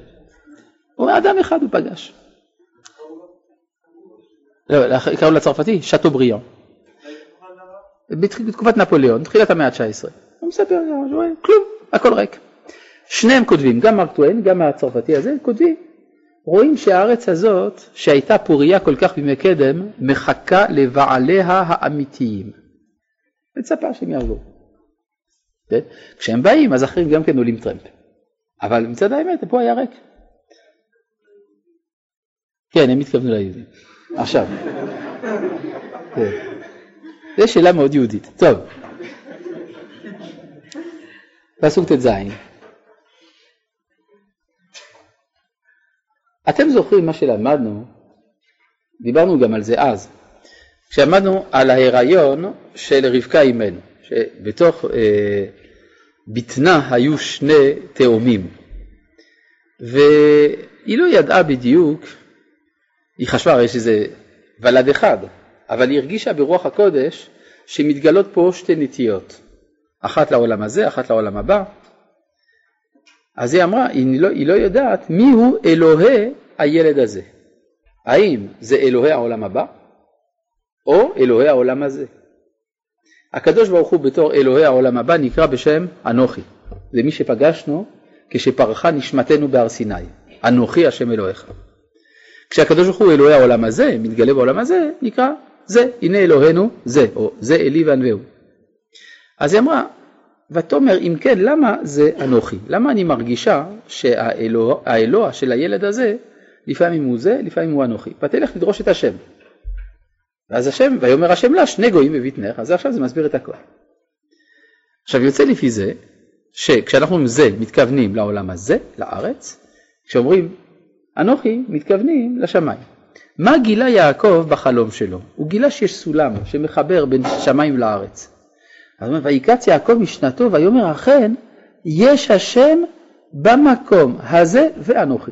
הוא אדם אחד הוא פגש. לא, קראו לצרפתי שאטובריאן. בתקופת נפוליאון, תחילת המאה ה-19. הוא מספר, כלום, הכל ריק. שניהם כותבים, גם מרק טוויין, גם הצרפתי הזה, כותבים, רואים שהארץ הזאת, שהייתה פוריה כל כך בימי קדם, מחכה לבעליה האמיתיים. מצפה שהם יעברו. כן? כשהם באים, אז אחרים גם כן עולים טרמפ. אבל מצד האמת, פה היה ריק. כן, הם התכוונו ליהודים. עכשיו. כן. זו שאלה מאוד יהודית. טוב. פסוק ט"ז. אתם זוכרים מה שלמדנו, דיברנו גם על זה אז, כשעמדנו על ההיריון של רבקה אימנו, שבתוך אה, בטנה היו שני תאומים, והיא לא ידעה בדיוק, היא חשבה הרי שזה ולד אחד, אבל היא הרגישה ברוח הקודש שמתגלות פה שתי נטיות, אחת לעולם הזה, אחת לעולם הבא. אז היא אמרה, היא לא, היא לא יודעת מיהו אלוהי הילד הזה. האם זה אלוהי העולם הבא, או אלוהי העולם הזה. הקדוש ברוך הוא בתור אלוהי העולם הבא נקרא בשם אנוכי. זה מי שפגשנו כשפרחה נשמתנו בהר סיני. אנוכי השם אלוהיך. כשהקדוש ברוך הוא אלוהי העולם הזה, מתגלה בעולם הזה, נקרא זה, הנה אלוהינו זה, או זה אלי וענווהו. אז היא אמרה, ותאמר אם כן למה זה אנוכי? למה אני מרגישה שהאלוה של הילד הזה לפעמים הוא זה, לפעמים הוא אנוכי. ותלך לדרוש את השם. ואז השם, ויאמר השם לה שני גויים בבטנך, אז עכשיו זה מסביר את הכל. עכשיו יוצא לפי זה, שכשאנחנו עם זה מתכוונים לעולם הזה, לארץ, כשאומרים אנוכי מתכוונים לשמיים. מה גילה יעקב בחלום שלו? הוא גילה שיש סולם שמחבר בין שמיים לארץ. אז אומר, ויקץ יעקב משנתו ויאמר אכן יש השם במקום הזה ואנוכי.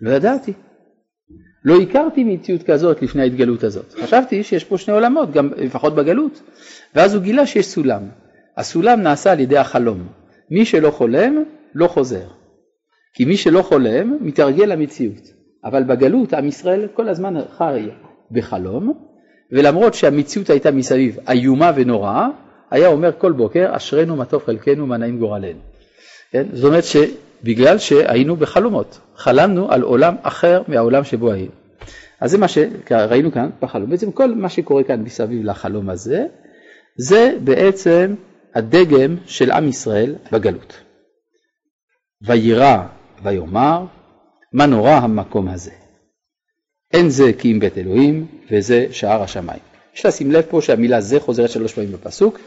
לא ידעתי. לא הכרתי מציאות כזאת לפני ההתגלות הזאת. חשבתי שיש פה שני עולמות, גם לפחות בגלות. ואז הוא גילה שיש סולם. הסולם נעשה על ידי החלום. מי שלא חולם, לא חוזר. כי מי שלא חולם מתרגל למציאות. אבל בגלות עם ישראל כל הזמן חי בחלום, ולמרות שהמציאות הייתה מסביב איומה ונוראה, היה אומר כל בוקר אשרינו מה טוב חלקנו מה נעים גורלנו. כן? זאת אומרת שבגלל שהיינו בחלומות, חלמנו על עולם אחר מהעולם שבו היינו. אז זה מה שראינו כאן בחלום. בעצם כל מה שקורה כאן מסביב לחלום הזה, זה בעצם הדגם של עם ישראל בגלות. וירא ויאמר, מה נורא המקום הזה. אין זה כי אם בית אלוהים וזה שער השמיים. יש לשים לב פה שהמילה זה חוזרת שלוש פעמים בפסוק.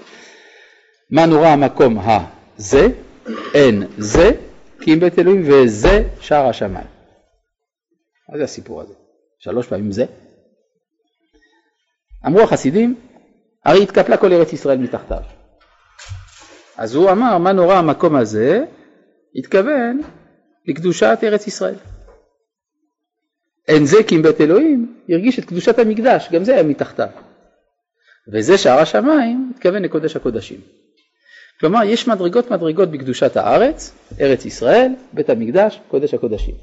מה נורא המקום הזה, אין זה כי אם בית אלוהים וזה שער השמיים. מה זה הסיפור הזה? שלוש פעמים זה. אמרו החסידים, הרי התקפלה כל ארץ ישראל מתחתיו. אז הוא אמר, מה נורא המקום הזה? התכוון לקדושת ארץ ישראל. אין זה כי אם בית אלוהים הרגיש את קדושת המקדש, גם זה היה מתחתיו. וזה שער השמיים, התכוון לקודש הקודשים. כלומר, יש מדרגות מדרגות בקדושת הארץ, ארץ ישראל, בית המקדש, קודש הקודשים.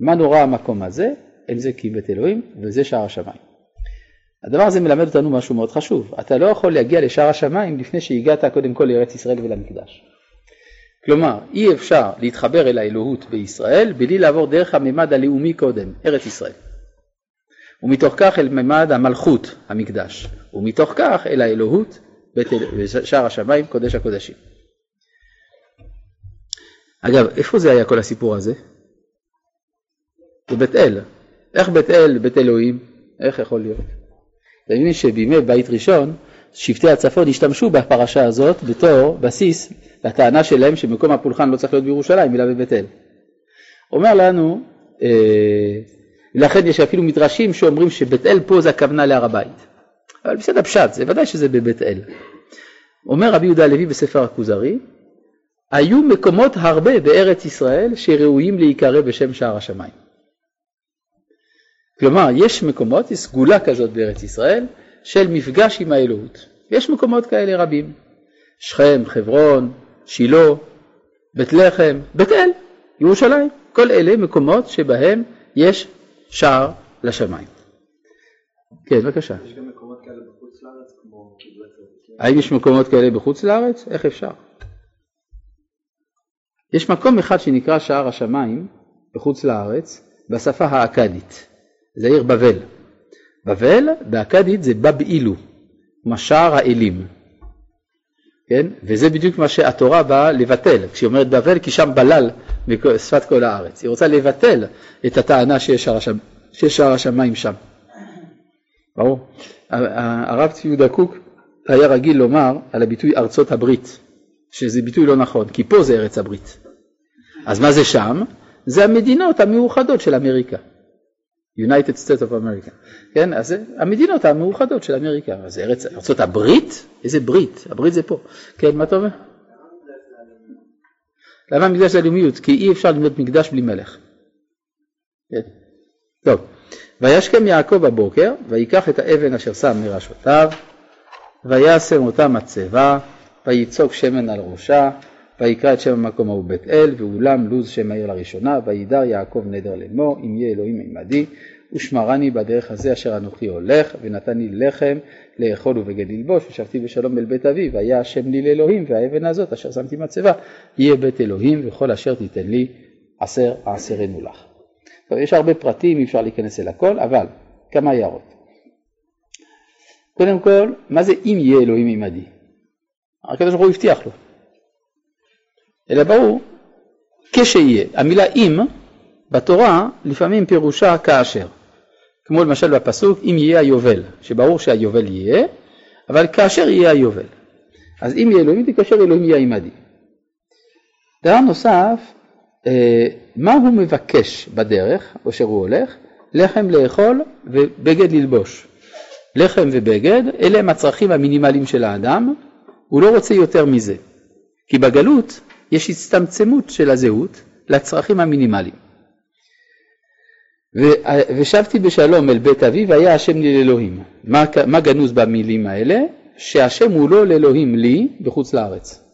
מה נורא המקום הזה? אין זה כי אם בית אלוהים, וזה שער השמיים. הדבר הזה מלמד אותנו משהו מאוד חשוב. אתה לא יכול להגיע לשער השמיים לפני שהגעת קודם כל לארץ ישראל ולמקדש. כלומר, אי אפשר להתחבר אל האלוהות בישראל בלי לעבור דרך הממד הלאומי קודם, ארץ ישראל. ומתוך כך אל ממד המלכות, המקדש. ומתוך כך אל האלוהות, בשער השמיים, קודש הקודשים. אגב, איפה זה היה כל הסיפור הזה? בבית אל. איך בית אל, בית אלוהים? איך יכול להיות? אתם מבינים שבימי בית ראשון, שבטי הצפון השתמשו בפרשה הזאת בתור בסיס לטענה שלהם שמקום הפולחן לא צריך להיות בירושלים אלא בבית אל. אומר לנו, אה, לכן יש אפילו מדרשים שאומרים שבית אל פה זה הכוונה להר הבית. אבל בסדר פשט, זה ודאי שזה בבית אל. אומר רבי יהודה הלוי בספר הכוזרי, היו מקומות הרבה בארץ ישראל שראויים להיקרא בשם שער השמיים. כלומר, יש מקומות, יש סגולה כזאת בארץ ישראל, של מפגש עם האלוהות. יש מקומות כאלה רבים. שכם, חברון, שילה, בית לחם, בית אל, ירושלים. כל אלה מקומות שבהם יש שער לשמיים. כן, בבקשה. יש גם מקומות כאלה בחוץ לארץ כמו קיבוץ האם יש מקומות כאלה בחוץ לארץ? איך אפשר? יש מקום אחד שנקרא שער השמיים בחוץ לארץ בשפה האכדית, זה עיר בבל. בבל באכדית זה בבאילו, משער האלים. כן? וזה בדיוק מה שהתורה באה לבטל, כשהיא אומרת בבל כי שם בלל בשפת כל הארץ. היא רוצה לבטל את הטענה שיש שער השמיים שם. ברור. הרב צבי יהודה קוק היה רגיל לומר על הביטוי ארצות הברית, שזה ביטוי לא נכון, כי פה זה ארץ הברית. אז מה זה שם? זה המדינות המאוחדות של אמריקה. United States of America, כן, אז זה המדינות המאוחדות של אמריקה, אז ארץ, ארצות הברית? איזה ברית? הברית זה פה, כן, מה אתה אומר? למה מקדש זה לאומיות? כי אי אפשר לבנות מקדש בלי מלך. כן. טוב, וישכם יעקב בבוקר, ויקח את האבן אשר שם מראשותיו, וישם אותה מצבה, ויצוק שמן על ראשה, ויקרא את שם המקום ההוא בית אל, ואולם לוז שם העיר לראשונה, וידר יעקב נדר לאמור, אם יהיה אלוהים עמדי, ושמרני בדרך הזה אשר אנוכי הולך, ונתני לחם לאכול ובגד ללבוש, ושבתי בשלום אל בית אבי, והיה השם לי לאלוהים, והאבן הזאת אשר שמתי מצבה, יהיה בית אלוהים, וכל אשר תיתן לי, עשר העשרנו לך. טוב, יש הרבה פרטים, אי אפשר להיכנס אל הכל, אבל כמה הערות. קודם כל, מה זה אם יהיה אלוהים עמדי? הקדוש ברוך הוא הבטיח לו. אלא ברור כשיהיה. המילה אם בתורה לפעמים פירושה כאשר. כמו למשל בפסוק אם יהיה היובל, שברור שהיובל יהיה, אבל כאשר יהיה היובל. אז אם יהיה אלוהים כאשר אלוהים יהיה עמדי. דבר נוסף, אה, מה הוא מבקש בדרך, או שהוא הולך? לחם לאכול ובגד ללבוש. לחם ובגד, אלה הם הצרכים המינימליים של האדם, הוא לא רוצה יותר מזה. כי בגלות יש הצטמצמות של הזהות לצרכים המינימליים. ושבתי בשלום אל בית אבי והיה השם לי לאלוהים. מה, מה גנוז במילים האלה? שהשם הוא לא לאלוהים לי בחוץ לארץ.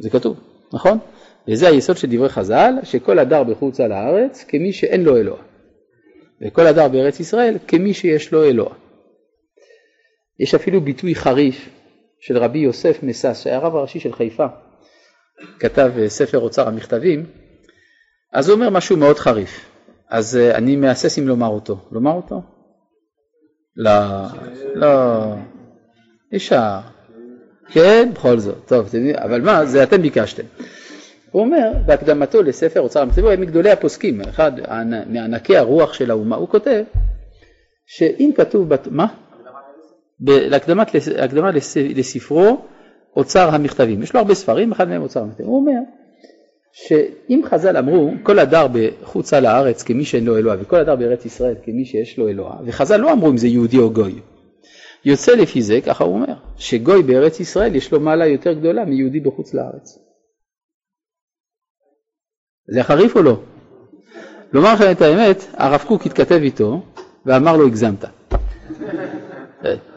זה כתוב, נכון? וזה היסוד של דברי חז"ל, שכל הדר בחוץ על הארץ כמי שאין לו אלוה, וכל הדר בארץ ישראל כמי שיש לו אלוה. יש אפילו ביטוי חריף של רבי יוסף מסס, שהיה הרב הראשי של חיפה, כתב אה, ספר אוצר המכתבים, אז הוא אומר משהו מאוד חריף, אז אה, אני מהסס אם לומר אותו. לומר אותו? לא, לא, אפשר. כן, בכל זאת, טוב, אבל מה, זה אתם ביקשתם. הוא אומר בהקדמתו לספר אוצר המכתבים, הוא היה מגדולי הפוסקים, אחד מענקי הרוח של האומה, הוא כותב שאם כתוב, מה? להקדמת לספרו אוצר המכתבים, יש לו הרבה ספרים, אחד מהם אוצר המכתבים, הוא אומר שאם חז"ל אמרו כל הדר בחוצה לארץ כמי שאין לו אלוה וכל הדר בארץ ישראל כמי שיש לו אלוה, וחז"ל לא אמרו אם זה יהודי או גוי, יוצא לפי זה, ככה הוא אומר, שגוי בארץ ישראל יש לו מעלה יותר גדולה מיהודי בחוץ לארץ. זה חריף או לא? לומר לכם את האמת, הרב קוק התכתב איתו ואמר לו הגזמת. [laughs]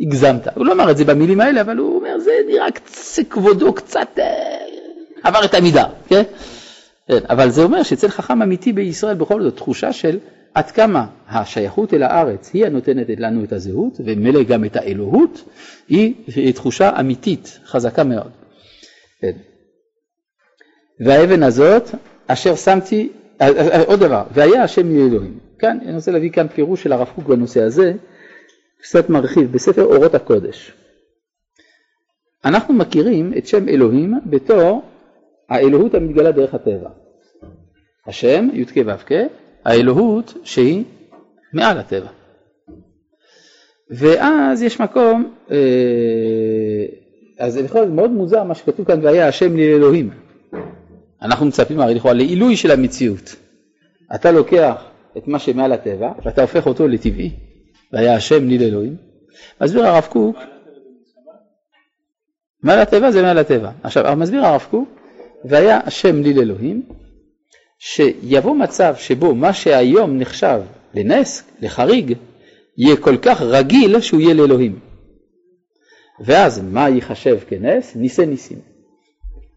הגזמת. הוא לא אמר את זה במילים האלה, אבל הוא אומר, זה נראה קצת כבודו קצת אה, עבר את המידה, כן? כן? אבל זה אומר שאצל חכם אמיתי בישראל בכל זאת תחושה של עד כמה השייכות אל הארץ היא הנותנת לנו את הזהות, ומילא גם את האלוהות, היא תחושה אמיתית, חזקה מאוד. כן. והאבן הזאת, אשר שמתי, אה, אה, עוד דבר, והיה השם מאלוהים. כאן, אני רוצה להביא כאן פירוש של הרב קוק בנושא הזה, קצת מרחיב, בספר אורות הקודש. אנחנו מכירים את שם אלוהים בתור האלוהות המתגלה דרך הטבע. השם, י"ק ו"ק, האלוהות שהיא מעל הטבע. ואז יש מקום, אה, אז להיות מאוד מוזר מה שכתוב כאן, והיה השם לי אלוהים. אנחנו מצפים הרי לכאורה לעילוי של המציאות. אתה לוקח את מה שמעל הטבע ואתה הופך אותו לטבעי. והיה השם ניל אלוהים. מסביר הרב קוק, מעל הטבע זה מעל הטבע. עכשיו מסביר הרב קוק, והיה השם ניל אלוהים, שיבוא מצב שבו מה שהיום נחשב לנס, לחריג, יהיה כל כך רגיל שהוא יהיה לאלוהים. ואז מה ייחשב כנס? ניסי ניסים.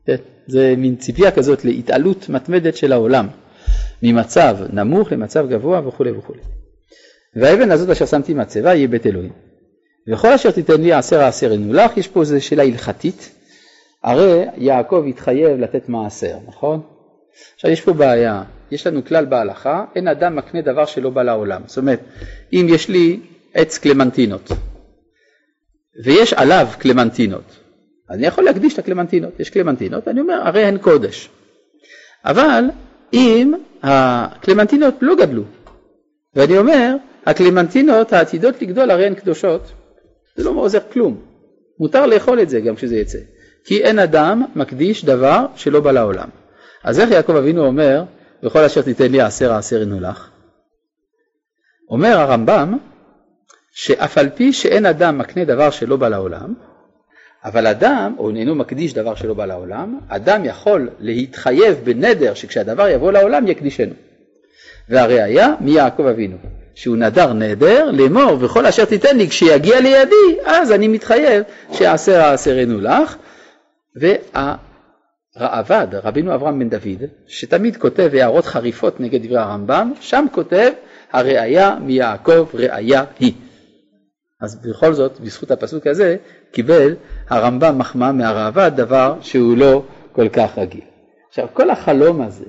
כן? זה מין ציפייה כזאת להתעלות מתמדת של העולם, ממצב נמוך למצב גבוה וכולי וכולי. והאבן הזאת אשר שמתי מהצבע יהיה בית אלוהים. וכל אשר תיתן לי עשר העשר ענו לך, יש פה איזו שאלה הלכתית, הרי יעקב התחייב לתת מעשר, נכון? עכשיו יש פה בעיה, יש לנו כלל בהלכה, אין אדם מקנה דבר שלא בא לעולם. זאת אומרת, אם יש לי עץ קלמנטינות, ויש עליו קלמנטינות, אני יכול להקדיש את הקלמנטינות, יש קלמנטינות, אני אומר, הרי הן קודש. אבל אם הקלמנטינות לא גדלו, ואני אומר, הקלימנטינות העתידות לגדול הרי הן קדושות, זה לא עוזר כלום. מותר לאכול את זה גם כשזה יצא. כי אין אדם מקדיש דבר שלא בא לעולם. אז איך יעקב אבינו אומר, וכל אשר תיתן לי עשר העשר ענו לך? אומר הרמב"ם, שאף על פי שאין אדם מקנה דבר שלא בא לעולם, אבל אדם, או איננו מקדיש דבר שלא בא לעולם, אדם יכול להתחייב בנדר שכשהדבר יבוא לעולם יקדישנו. והראיה מיעקב אבינו. שהוא נדר נדר לאמור וכל אשר תיתן לי כשיגיע לידי אז אני מתחייב שעשר העשרנו לך והרעב"ד רבינו אברהם בן דוד שתמיד כותב הערות חריפות נגד דברי הרמב"ם שם כותב הראיה מיעקב ראיה היא אז בכל זאת בזכות הפסוק הזה קיבל הרמב"ם מחמאה מהרעב"ד דבר שהוא לא כל כך רגיל. עכשיו כל החלום הזה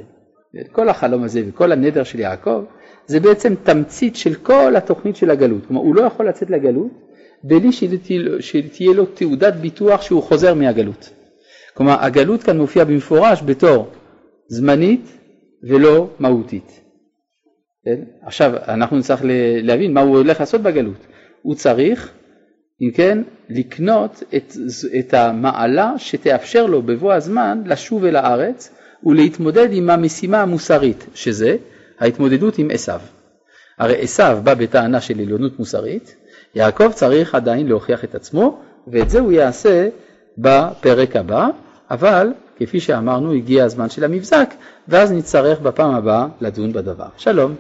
כל החלום הזה וכל הנדר של יעקב זה בעצם תמצית של כל התוכנית של הגלות. כלומר, הוא לא יכול לצאת לגלות בלי שתהיה לו תעודת ביטוח שהוא חוזר מהגלות. כלומר, הגלות כאן מופיעה במפורש בתור זמנית ולא מהותית. כן? עכשיו, אנחנו נצטרך להבין מה הוא הולך לעשות בגלות. הוא צריך, אם כן, לקנות את, את המעלה שתאפשר לו בבוא הזמן לשוב אל הארץ ולהתמודד עם המשימה המוסרית, שזה ההתמודדות עם עשיו. הרי עשיו בא בטענה של עליונות מוסרית, יעקב צריך עדיין להוכיח את עצמו, ואת זה הוא יעשה בפרק הבא, אבל כפי שאמרנו הגיע הזמן של המבזק, ואז נצטרך בפעם הבאה לדון בדבר. שלום.